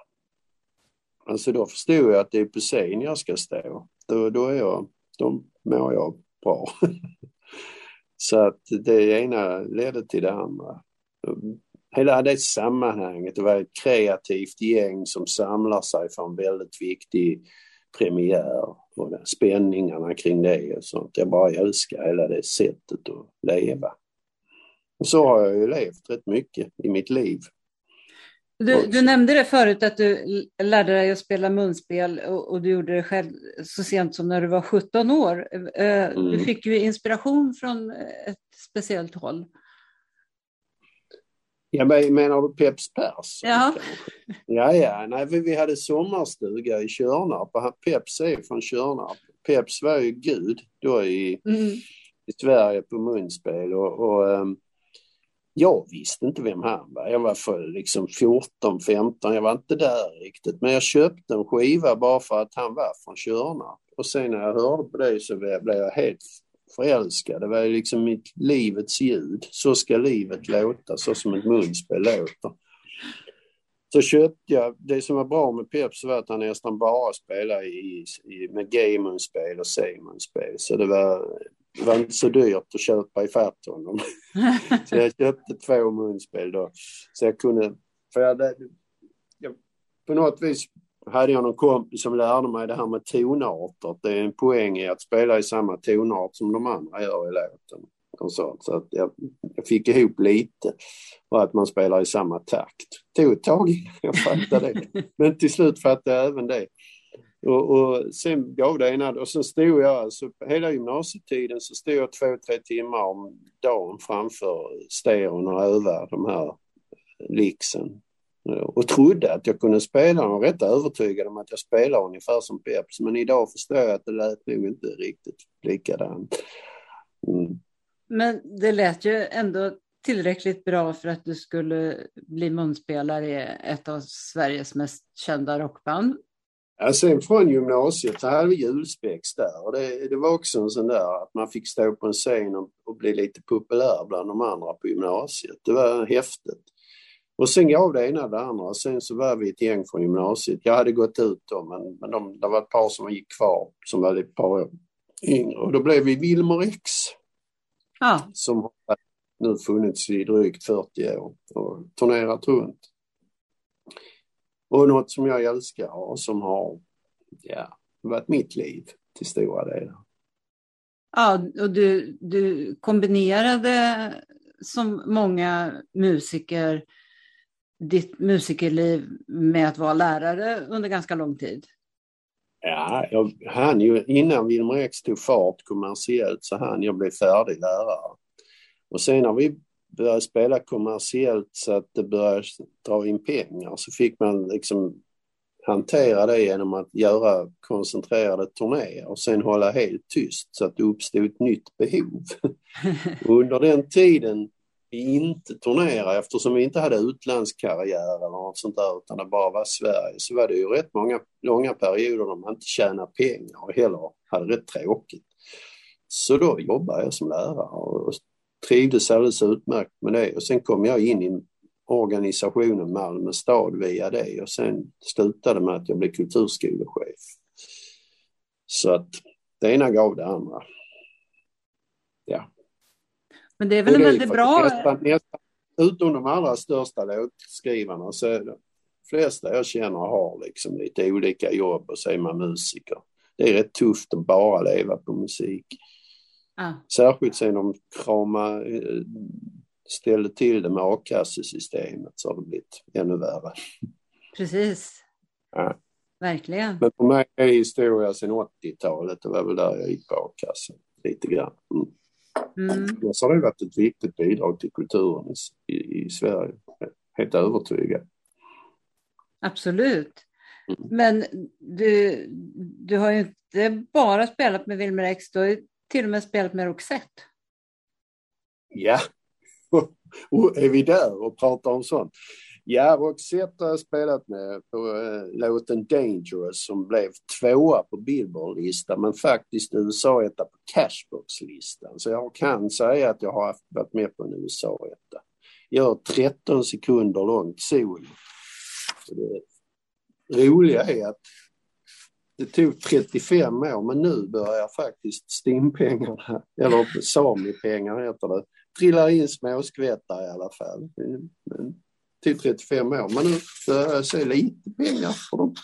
[SPEAKER 2] Alltså då förstod jag att det är på scen jag ska stå. Då, då, är jag, då mår jag bra. [laughs] Så att det ena ledde till det andra. Hela det sammanhanget, det var ett kreativt gäng som samlar sig för en väldigt viktig premiär och spänningarna kring det och sånt. Jag bara älskar hela det sättet att leva. Och så har jag ju levt rätt mycket i mitt liv.
[SPEAKER 1] Du, du, nämnde det förut att du lärde dig att spela munspel och, och, du gjorde det själv så sent som när du var 17 år. Eh, mm. Du fick ju inspiration från ett speciellt håll.
[SPEAKER 2] Ja, menar du Peps Pers?
[SPEAKER 1] Ja.
[SPEAKER 2] Ja, ja. Nej, vi, vi hade sommarstuga i Körnarp. Peps är från Körnarp. Peps var ju gud då i, mm. i Sverige på munspel och, och um, jag visste inte vem han var. Jag var för liksom 14, 15, jag var inte där riktigt. Men jag köpte en skiva bara för att han var från Körnarp. Och sen när jag hörde på det så blev jag helt förälskad. Det var liksom mitt livets ljud. Så ska livet låta, så som ett munspel låter. Så köpte jag, det som var bra med Peps var att han nästan bara spelade i, i, med G-munspel och C-munspel. Så det var det var inte så dyrt att köpa ifatt honom. [laughs] så jag köpte två munspel då. Så jag kunde, för jag, jag, på något vis hade jag någon kompis som lärde mig det här med tonarter. Det är en poäng i att spela i samma tonart som de andra gör i låten. Och så så att jag, jag fick ihop lite och att man spelar i samma takt. Det tog ett tag innan [laughs] jag fattade det. Men till slut fattade jag även det. Och, och sen gav det ena och så stod jag alltså hela gymnasietiden så stod jag två, tre timmar om dagen framför stereon och övade de här eh, lixen. Och trodde att jag kunde spela och var rätt övertygad om att jag spelar ungefär som Peps. Men idag förstår jag att det lät nog inte riktigt likadant.
[SPEAKER 1] Mm. Men det lät ju ändå tillräckligt bra för att du skulle bli munspelare i ett av Sveriges mest kända rockband.
[SPEAKER 2] Ja, sen från gymnasiet så hade vi julspex där och det, det, var också en sån där att man fick stå på en scen och, och bli lite populär bland de andra på gymnasiet. Det var häftigt. Och sen gav det ena det andra. Sen så var vi ett gäng från gymnasiet. Jag hade gått ut då men, men de, det var ett par som gick kvar som var ett par år yngre och då blev vi Wilmer X.
[SPEAKER 1] Ja.
[SPEAKER 2] Som har nu funnits i drygt 40 år och turnerat runt. Och något som jag älskar och som har ja, varit mitt liv till stora delar.
[SPEAKER 1] Ja, och du, du kombinerade som många musiker ditt musikerliv med att vara lärare under ganska lång tid?
[SPEAKER 2] Ja, jag hann ju, innan Wilmer X tog fart kommersiellt så hann jag bli färdig lärare. Och sen när vi började spela kommersiellt så att det började dra in pengar så fick man liksom hantera det genom att göra koncentrerade turnéer och sen hålla helt tyst så att det uppstod ett nytt behov. [laughs] under den tiden vi inte turnerade eftersom vi inte hade utlandskarriär eller något sånt där utan det bara var Sverige så var det ju rätt många långa perioder där man inte tjänade pengar och heller hade rätt tråkigt. Så då jobbade jag som lärare och trivdes alldeles utmärkt med det och sen kom jag in i organisationen Malmö stad via det och sen slutade med att jag blev kulturskolechef. Så att det ena gav det andra.
[SPEAKER 1] Men det är väl en väldigt bra...
[SPEAKER 2] Nästan, nästan, utom de allra största låtskrivarna så är det flesta jag känner har liksom lite olika jobb och så är man musiker. Det är rätt tufft att bara leva på musik.
[SPEAKER 1] Ah.
[SPEAKER 2] Särskilt sen de kramade, eh, ställde till det med a-kassesystemet så har det blivit ännu värre.
[SPEAKER 1] Precis.
[SPEAKER 2] Ja.
[SPEAKER 1] Verkligen.
[SPEAKER 2] Men för mig är historia sedan 80-talet, det var väl där jag gick på a-kassan lite grann. Mm. Mm. Så har det varit ett viktigt bidrag till kulturen i, i Sverige, helt övertygad.
[SPEAKER 1] Absolut. Mm. Men du, du har ju inte bara spelat med Wilmer X, du har ju till och med spelat med Roxette.
[SPEAKER 2] Ja, [laughs] och är vi där och pratar om sånt? Ja, Roxette har jag spelat med på äh, låten Dangerous som blev tvåa på Billboard-listan men faktiskt USA-etta på Cashbox-listan. Så jag kan säga att jag har varit med på en USA-etta. Gör 13 sekunder långt solo. Det roliga är att det tog 35 år men nu börjar faktiskt stimpengarna, eller samipengar heter det, trilla in småskvättar i alla fall. Men, till 35 år men nu börjar jag se lite pengar för dem.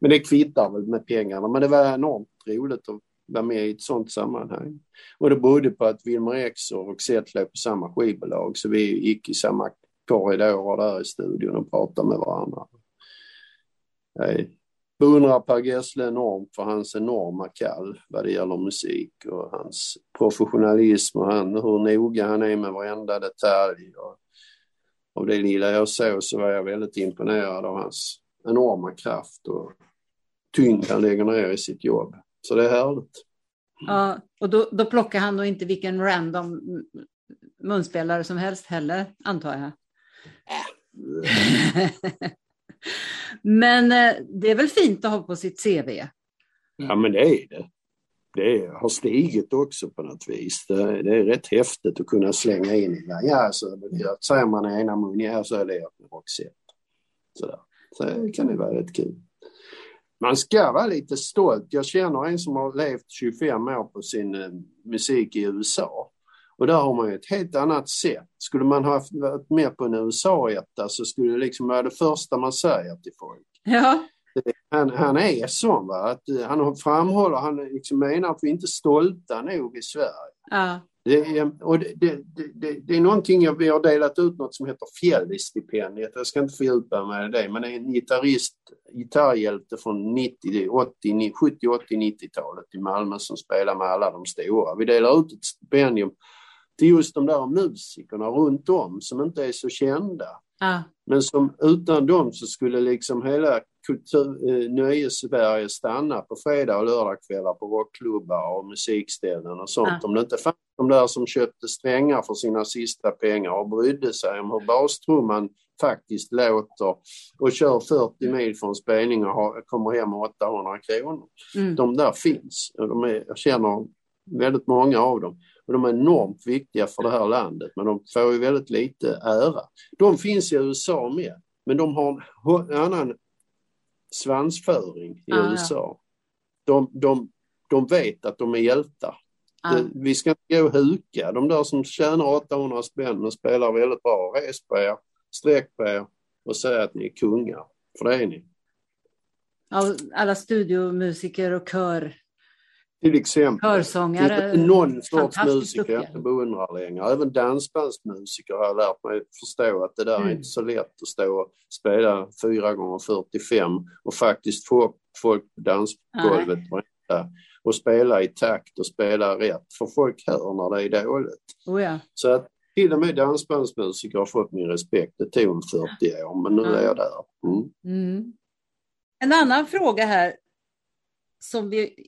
[SPEAKER 2] Men det kvittar väl med pengarna men det var enormt roligt att vara med i ett sådant sammanhang. Och det berodde på att Wilmer X och Zet låg på samma skivbolag så vi gick i samma korridorer där i studion och pratade med varandra. Jag beundrar Per Gessle enormt för hans enorma kall vad det gäller musik och hans professionalism och han, hur noga han är med varenda detalj. Och av det lilla jag såg så var jag väldigt imponerad av hans enorma kraft och tyngd han lägger ner i sitt jobb. Så det är härligt.
[SPEAKER 1] Ja, och då, då plockar han då inte vilken random munspelare som helst heller, antar jag? [laughs] men eh, det är väl fint att ha på sitt CV?
[SPEAKER 2] Ja, men det är det. Det har stigit också på något vis. Det, det är rätt häftigt att kunna slänga in. Ja, så det, säger man i ena munnen, ja så är det med Roxette. Sådär. Så det kan det vara rätt kul. Man ska vara lite stolt. Jag känner en som har levt 25 år på sin eh, musik i USA. Och där har man ju ett helt annat sätt. Skulle man ha varit med på en USA-etta så skulle det liksom vara det första man säger till folk.
[SPEAKER 1] Ja.
[SPEAKER 2] Han, han är sån va, att eh, han framhåller, han liksom menar att vi inte är stolta nog i Sverige.
[SPEAKER 1] Ja.
[SPEAKER 2] Det är, och det, det, det, det är någonting, jag, vi har delat ut något som heter Fjälli-stipendiet, jag ska inte fördjupa mig i det, men det är en gitarrist, gitarrhjälte från 90, 80, 70, 80, 90-talet i Malmö som spelar med alla de stora. Vi delar ut ett stipendium till just de där musikerna runt om som inte är så kända.
[SPEAKER 1] Ja.
[SPEAKER 2] Men som utan dem så skulle liksom hela kultur, eh, nöjes-Sverige stanna på fredag och lördagskvällar på rockklubbar och musikställen och sånt.
[SPEAKER 1] Ja.
[SPEAKER 2] Om det inte fanns de där som köpte strängar för sina sista pengar och brydde sig om hur bastrumman faktiskt låter och kör 40 mil från spelning och har, kommer hem med 800 kronor.
[SPEAKER 1] Mm.
[SPEAKER 2] De där finns. De är, jag känner väldigt många av dem. Och de är enormt viktiga för det här landet men de får ju väldigt lite ära. De finns i USA med men de har en annan svansföring i
[SPEAKER 1] Ah,
[SPEAKER 2] USA. De, de, de vet att de är hjältar.
[SPEAKER 1] Ja.
[SPEAKER 2] Det, vi ska inte gå och huka. De där som tjänar 800 spänn och spelar väldigt bra, res på er, sträck på er och säg att ni är kungar. För det är ni.
[SPEAKER 1] Ja, alla studiomusiker och kör,
[SPEAKER 2] Till exempel.
[SPEAKER 1] körsångare.
[SPEAKER 2] Någon sorts musiker jag inte beundrar längre. Även dansbandsmusiker har jag lärt mig förstå att det där
[SPEAKER 1] Mm.
[SPEAKER 2] är inte så lätt att stå och spela 4 gånger 45 och faktiskt få folk på dansgolvet och spela i takt och spela rätt. För folk hör när det är dåligt.
[SPEAKER 1] Oh, ja.
[SPEAKER 2] Så att till och med dansbandsmusiker har fått min respekt. Det tog en 40 år men nu är jag där. Mm.
[SPEAKER 1] Mm. En annan fråga här som vi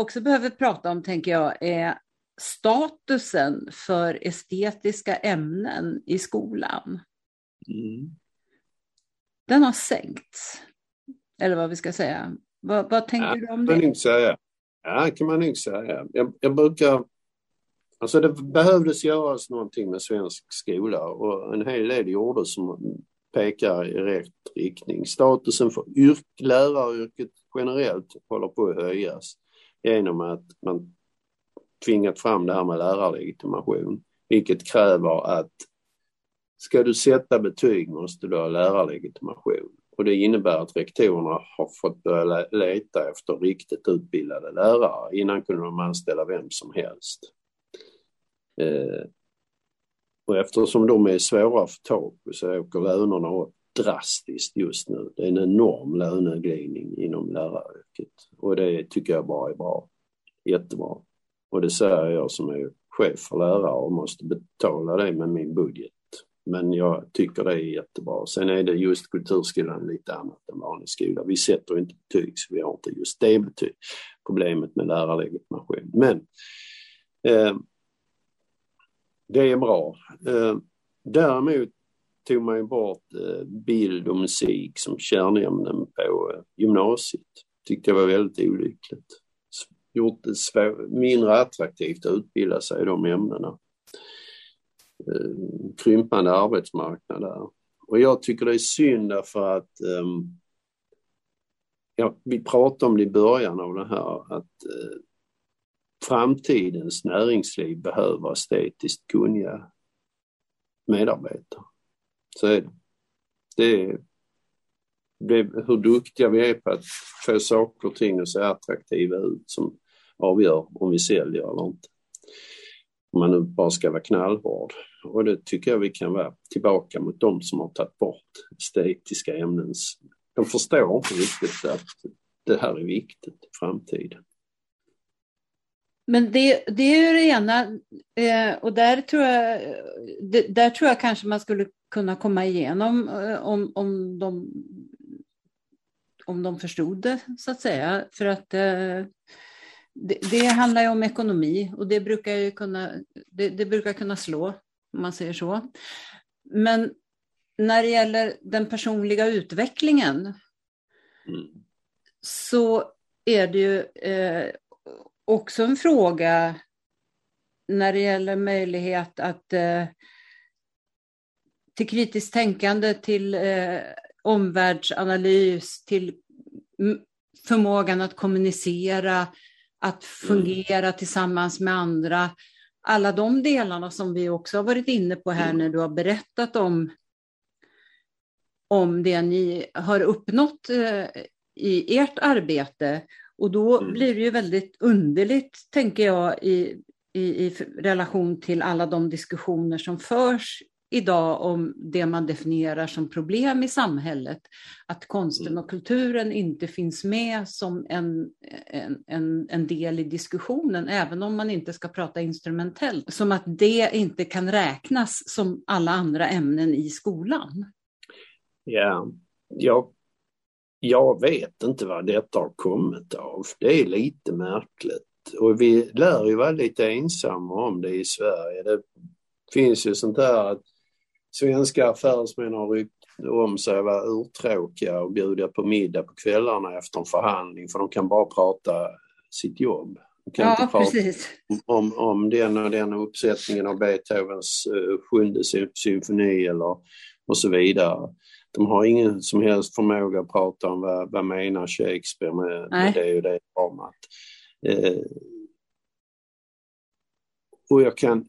[SPEAKER 1] också behöver prata om, tänker jag, är statusen för estetiska ämnen i skolan.
[SPEAKER 2] Mm.
[SPEAKER 1] Den har sänkts. Eller vad vi ska säga. Vad, vad tänker
[SPEAKER 2] Ja,
[SPEAKER 1] du om
[SPEAKER 2] kan
[SPEAKER 1] det?
[SPEAKER 2] nog säga. Ja, kan man nog säga. Jag, jag brukar... Alltså det behövdes göras någonting med svensk skola och en hel del gjordes som pekar i rätt riktning. Statusen för yrk, läraryrket generellt håller på att höjas genom att man tvingat fram det här med lärarlegitimation, vilket kräver att ska du sätta betyg måste du ha lärarlegitimation. Och det innebär att rektorerna har fått börja leta efter riktigt utbildade lärare. Innan kunde de anställa vem som helst. Eh, och eftersom de är svåra att få tag på så åker lönerna upp drastiskt just nu. Det är en enorm löneglidning inom läraryrket och det tycker jag bara är bra. Jättebra. Och det säger jag som är chef för lärare och måste betala det med min budget. Men jag tycker det är jättebra. Sen är det just kulturskolan lite annat än vanlig skola. Vi sätter inte betyg så vi har inte just det betyg. Problemet med lärarlegitimation. Men eh, det är bra. Eh, däremot tog man ju bort eh, bild och musik som kärnämnen på eh, gymnasiet. Tyckte jag var väldigt olyckligt. Gjort det svår, mindre attraktivt att utbilda sig i de ämnena. Eh, krympande arbetsmarknad där. Och jag tycker det är synd därför att ehm, ja, vi pratade om det i början av det här, att framtidens näringsliv behöver estetiskt kunniga medarbetare. Så är det. Det är, det är hur duktiga vi är på att få saker och ting att se attraktiva ut som avgör om vi säljer eller inte. Om man nu bara ska vara knallhård. Och det tycker jag vi kan vara tillbaka mot de som har tagit bort estetiska ämnen. De förstår inte riktigt att det här är viktigt i framtiden.
[SPEAKER 1] Men det, det är ju det ena eh, och där tror, jag, där tror jag kanske man skulle kunna komma igenom eh, om, om, de, om de förstod det, så att säga. För att eh, det, det, handlar ju om ekonomi och det brukar, ju kunna, det, det brukar kunna slå, om man säger så. Men när det gäller den personliga utvecklingen mm. så är det ju eh, också en fråga när det gäller möjlighet att eh, till kritiskt tänkande, till eh, omvärldsanalys, till förmågan att kommunicera, att fungera mm. tillsammans med andra. Alla de delarna som vi också har varit inne på här mm. när du har berättat om, om det ni har uppnått eh, i ert arbete. Och då mm. blir det ju väldigt underligt, tänker jag, i, i, i relation till alla de diskussioner som förs idag om det man definierar som problem i samhället, att konsten och kulturen inte finns med som en, en, en, en, del i diskussionen, även om man inte ska prata instrumentellt, som att det inte kan räknas som alla andra ämnen i skolan.
[SPEAKER 2] Ja, jag, jag vet inte vad detta har kommit av. Det är lite märkligt. Och vi lär ju vara lite ensamma om det i Sverige. Det finns ju sånt där att svenska affärsmän har ryckt om sig att vara urtråkiga och bjuda på middag på kvällarna efter en förhandling för de kan bara prata sitt jobb. De kan
[SPEAKER 1] ja,
[SPEAKER 2] inte prata
[SPEAKER 1] precis.
[SPEAKER 2] om, om den och den uppsättningen av Beethovens uh, sjunde symfoni eller och så vidare. De har ingen som helst förmåga att prata om vad, vad menar Shakespeare med, med det och det dramat. Uh, och jag kan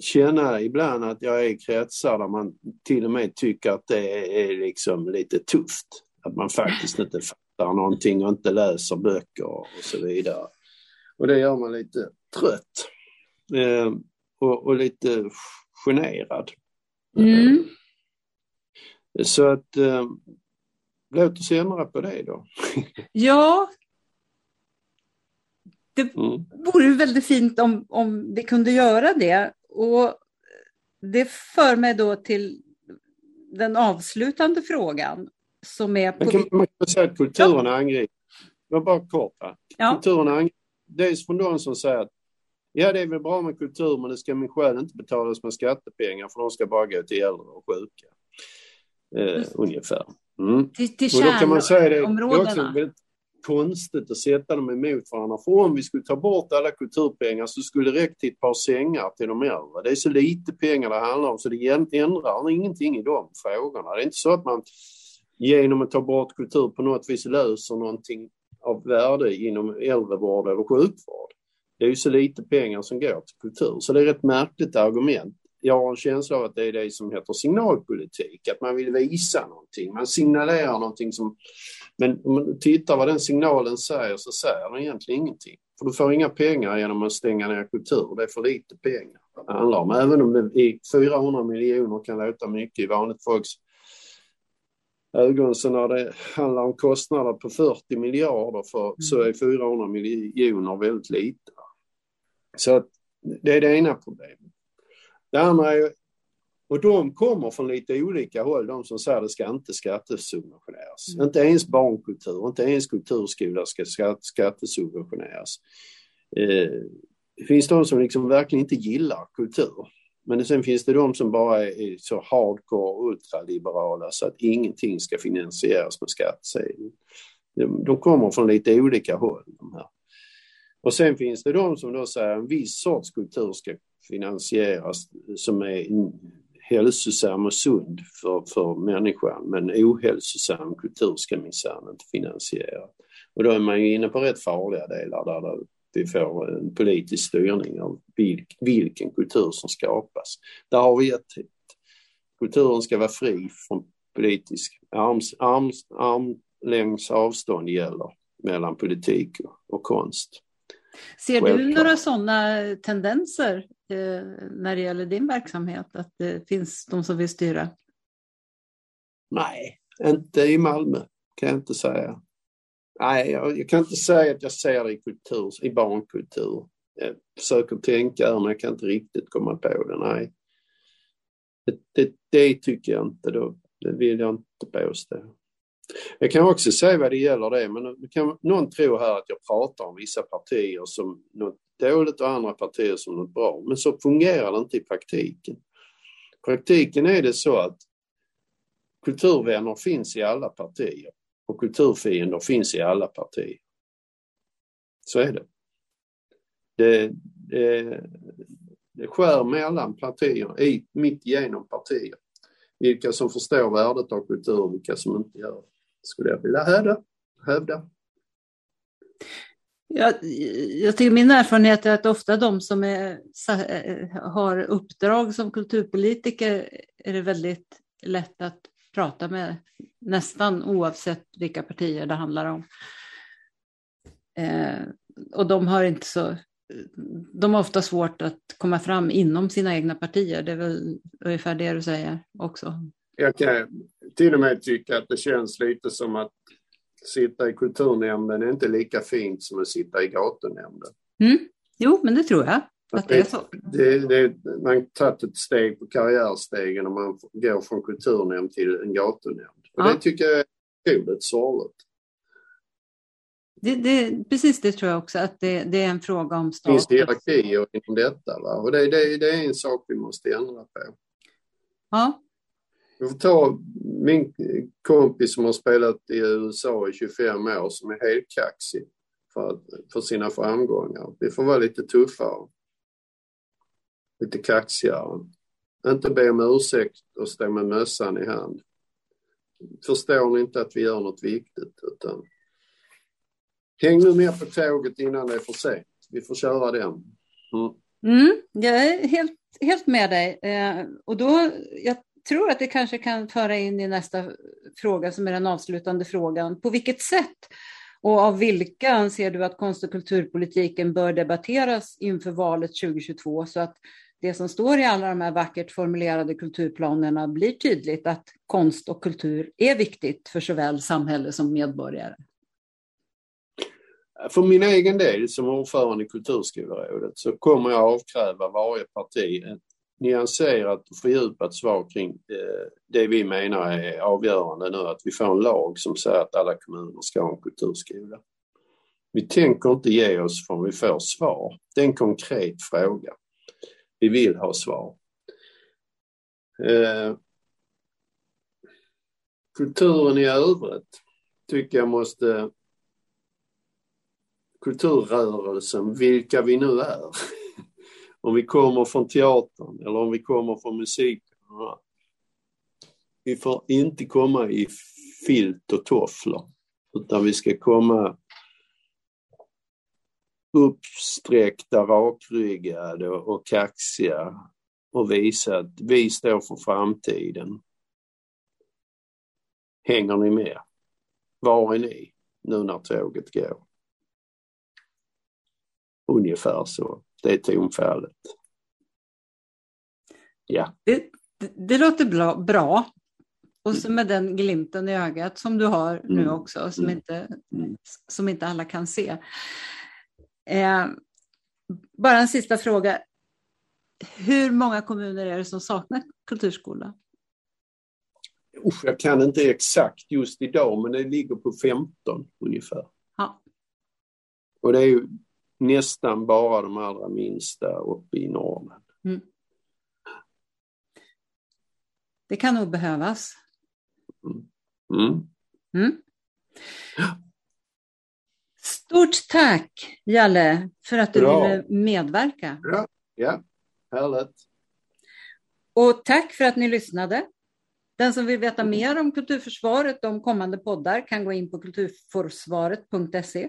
[SPEAKER 2] känna ibland att jag är i kretsar där man till och med tycker att det är liksom lite tufft. Att man faktiskt inte fattar någonting och inte läser böcker och så vidare. Och det gör man lite trött. Eh, och, och, lite generad. Mm. Eh, så att eh, låt oss ändra på det då. [laughs]
[SPEAKER 1] ja. Det mm. vore väldigt fint om, om vi kunde göra det. Och det för mig då till den avslutande frågan som är... På...
[SPEAKER 2] Man kan, man kan säga att kulturen ja. var bara kort. Ja. Kulturen angrips. Dels från de som säger att ja, det är väl bra med kultur, men det ska min själ inte betalas med skattepengar för de ska bara gå till äldre och sjuka. Eh, ungefär. Mm.
[SPEAKER 1] Till, till kärnområdena
[SPEAKER 2] konstigt att sätta dem emot varandra. För om vi skulle ta bort alla kulturpengar så skulle det räcka till ett par sängar till de äldre. Det är så lite pengar det handlar om så det ändrar ingenting i de frågorna. Det är inte så att man genom att ta bort kultur på något vis löser någonting av värde inom äldrevård eller sjukvård. Det är ju så lite pengar som går till kultur, så det är ett märkligt argument. Jag har en känsla av att det är det som heter signalpolitik, att man vill visa någonting. Man signalerar någonting som men om man tittar vad den signalen säger så säger den egentligen ingenting. För du får inga pengar genom att stänga ner kultur. Det är för lite pengar det handlar om. Även om det i 400 miljoner kan låta mycket i vanligt folks ögon så när det handlar om kostnader på 40 miljarder för, så är 400 miljoner väldigt lite. Så att det är det ena problemet. Det andra är och de kommer från lite olika håll, de som säger att det ska inte skattesubventioneras. Mm. Inte ens barnkultur, inte ens kulturskola ska skattesubventioneras. Eh, det finns de som liksom verkligen inte gillar kultur. Men sen finns det de som bara är så hardcore ultraliberala så att ingenting ska finansieras med skattsedeln. De, de kommer från lite olika håll. De här. Och sen finns det de som då säger att en viss sorts kultur ska finansieras som är hälsosam och sund för, för människan men ohälsosam kultur ska minsann inte finansiera. Och då är man ju inne på rätt farliga delar där vi får en politisk styrning av vilk, vilken kultur som skapas. Där har vi ett Kulturen ska vara fri från politisk arms, arms, armlängds avstånd gäller mellan politik och konst.
[SPEAKER 1] Ser du några sådana tendenser eh, när det gäller din verksamhet, att det finns de som vill styra?
[SPEAKER 2] Nej, inte i Malmö kan jag inte säga. Nej, jag, jag kan inte säga att jag ser det i kultur, i barnkultur. Jag försöker tänka men jag kan inte riktigt komma på det. Nej. Det, det, det tycker jag inte. Då, det vill jag inte påstå. Jag kan också säga vad det gäller det, men kan någon tro här att jag pratar om vissa partier som något dåligt och andra partier som något bra. Men så fungerar det inte i praktiken. I praktiken är det så att kulturvänner finns i alla partier och kulturfiender finns i alla partier. Så är det. Det, det, det skär mellan partier, i, mitt igenom partier. Vilka som förstår värdet av kultur och vilka som inte gör det skulle jag vilja hävda. hävda.
[SPEAKER 1] Jag, jag tycker min erfarenhet är att ofta de som är, har uppdrag som kulturpolitiker är det väldigt lätt att prata med nästan oavsett vilka partier det handlar om. Eh, och de har inte så de har ofta svårt att komma fram inom sina egna partier. Det är väl ungefär det du säger också.
[SPEAKER 2] Jag kan till och med tycka att det känns lite som att sitta i kulturnämnden är inte lika fint som att sitta i gatunämnden.
[SPEAKER 1] Mm. Jo, men det tror jag. Att det, är så.
[SPEAKER 2] Det, det, man har tagit ett steg på karriärstegen och man går från kulturnämnd till en gatunämnd. Och ja. Det tycker jag är otroligt sorgligt.
[SPEAKER 1] Det, det, precis det tror jag också, att det, det är en fråga om
[SPEAKER 2] status. Det finns hierarkier inom detta va? och det, det, det är en sak vi måste ändra på.
[SPEAKER 1] Ja.
[SPEAKER 2] Vi får ta min kompis som har spelat i USA i 25 år som är helt kaxig för, för sina framgångar. Vi får vara lite tuffare. Lite kaxigare. Inte be om ursäkt och stå med mössan i hand. Förstår ni inte att vi gör något viktigt utan häng nu med på tåget innan det är för sent. Vi får köra den.
[SPEAKER 1] Mm. Mm, jag är helt, helt med dig. Eh, och då, jag tror att det kanske kan föra in i nästa fråga som är den avslutande frågan. På vilket sätt och av vilka anser du att konst och kulturpolitiken bör debatteras inför valet 2022 så att det som står i alla de här vackert formulerade kulturplanerna blir tydligt att konst och kultur är viktigt för såväl samhälle som medborgare?
[SPEAKER 2] För min egen del som ordförande i Kulturskolerådet så kommer jag avkräva varje parti ett nyanserat och fördjupat svar kring eh, det vi menar är avgörande nu, att vi får en lag som säger att alla kommuner ska ha en kulturskola. Vi tänker inte ge oss förrän vi får svar. Det är en konkret fråga. Vi vill ha svar. Eh, kulturen i övrigt tycker jag måste kulturrörelsen, vilka vi nu är, om vi kommer från teatern eller om vi kommer från musiken. Vi får inte komma i filt och tofflor, utan vi ska komma uppsträckta, rakryggade och kaxiga och visa att vi står för framtiden. Hänger ni med? Var är ni nu när tåget går? Ungefär så. Det är tonfallet. Ja.
[SPEAKER 1] Det, det, det låter bra, bra. Och så med den glimten i ögat som du har nu mm. också, som, mm. inte, som inte alla kan se. Eh, bara en sista fråga. Hur många kommuner är det som saknar kulturskola?
[SPEAKER 2] Usch, jag kan inte exakt just idag, men det ligger på 15 ungefär.
[SPEAKER 1] Ja.
[SPEAKER 2] Och det är ju nästan bara de allra minsta uppe i Norrland. Mm.
[SPEAKER 1] Det kan nog behövas.
[SPEAKER 2] Mm. Mm.
[SPEAKER 1] mm. Stort tack Jalle för att du Bra. ville medverka.
[SPEAKER 2] Ja, ja. härligt.
[SPEAKER 1] Och tack för att ni lyssnade. Den som vill veta mer om kulturförsvaret och om kommande poddar kan gå in på kulturforsvaret.se.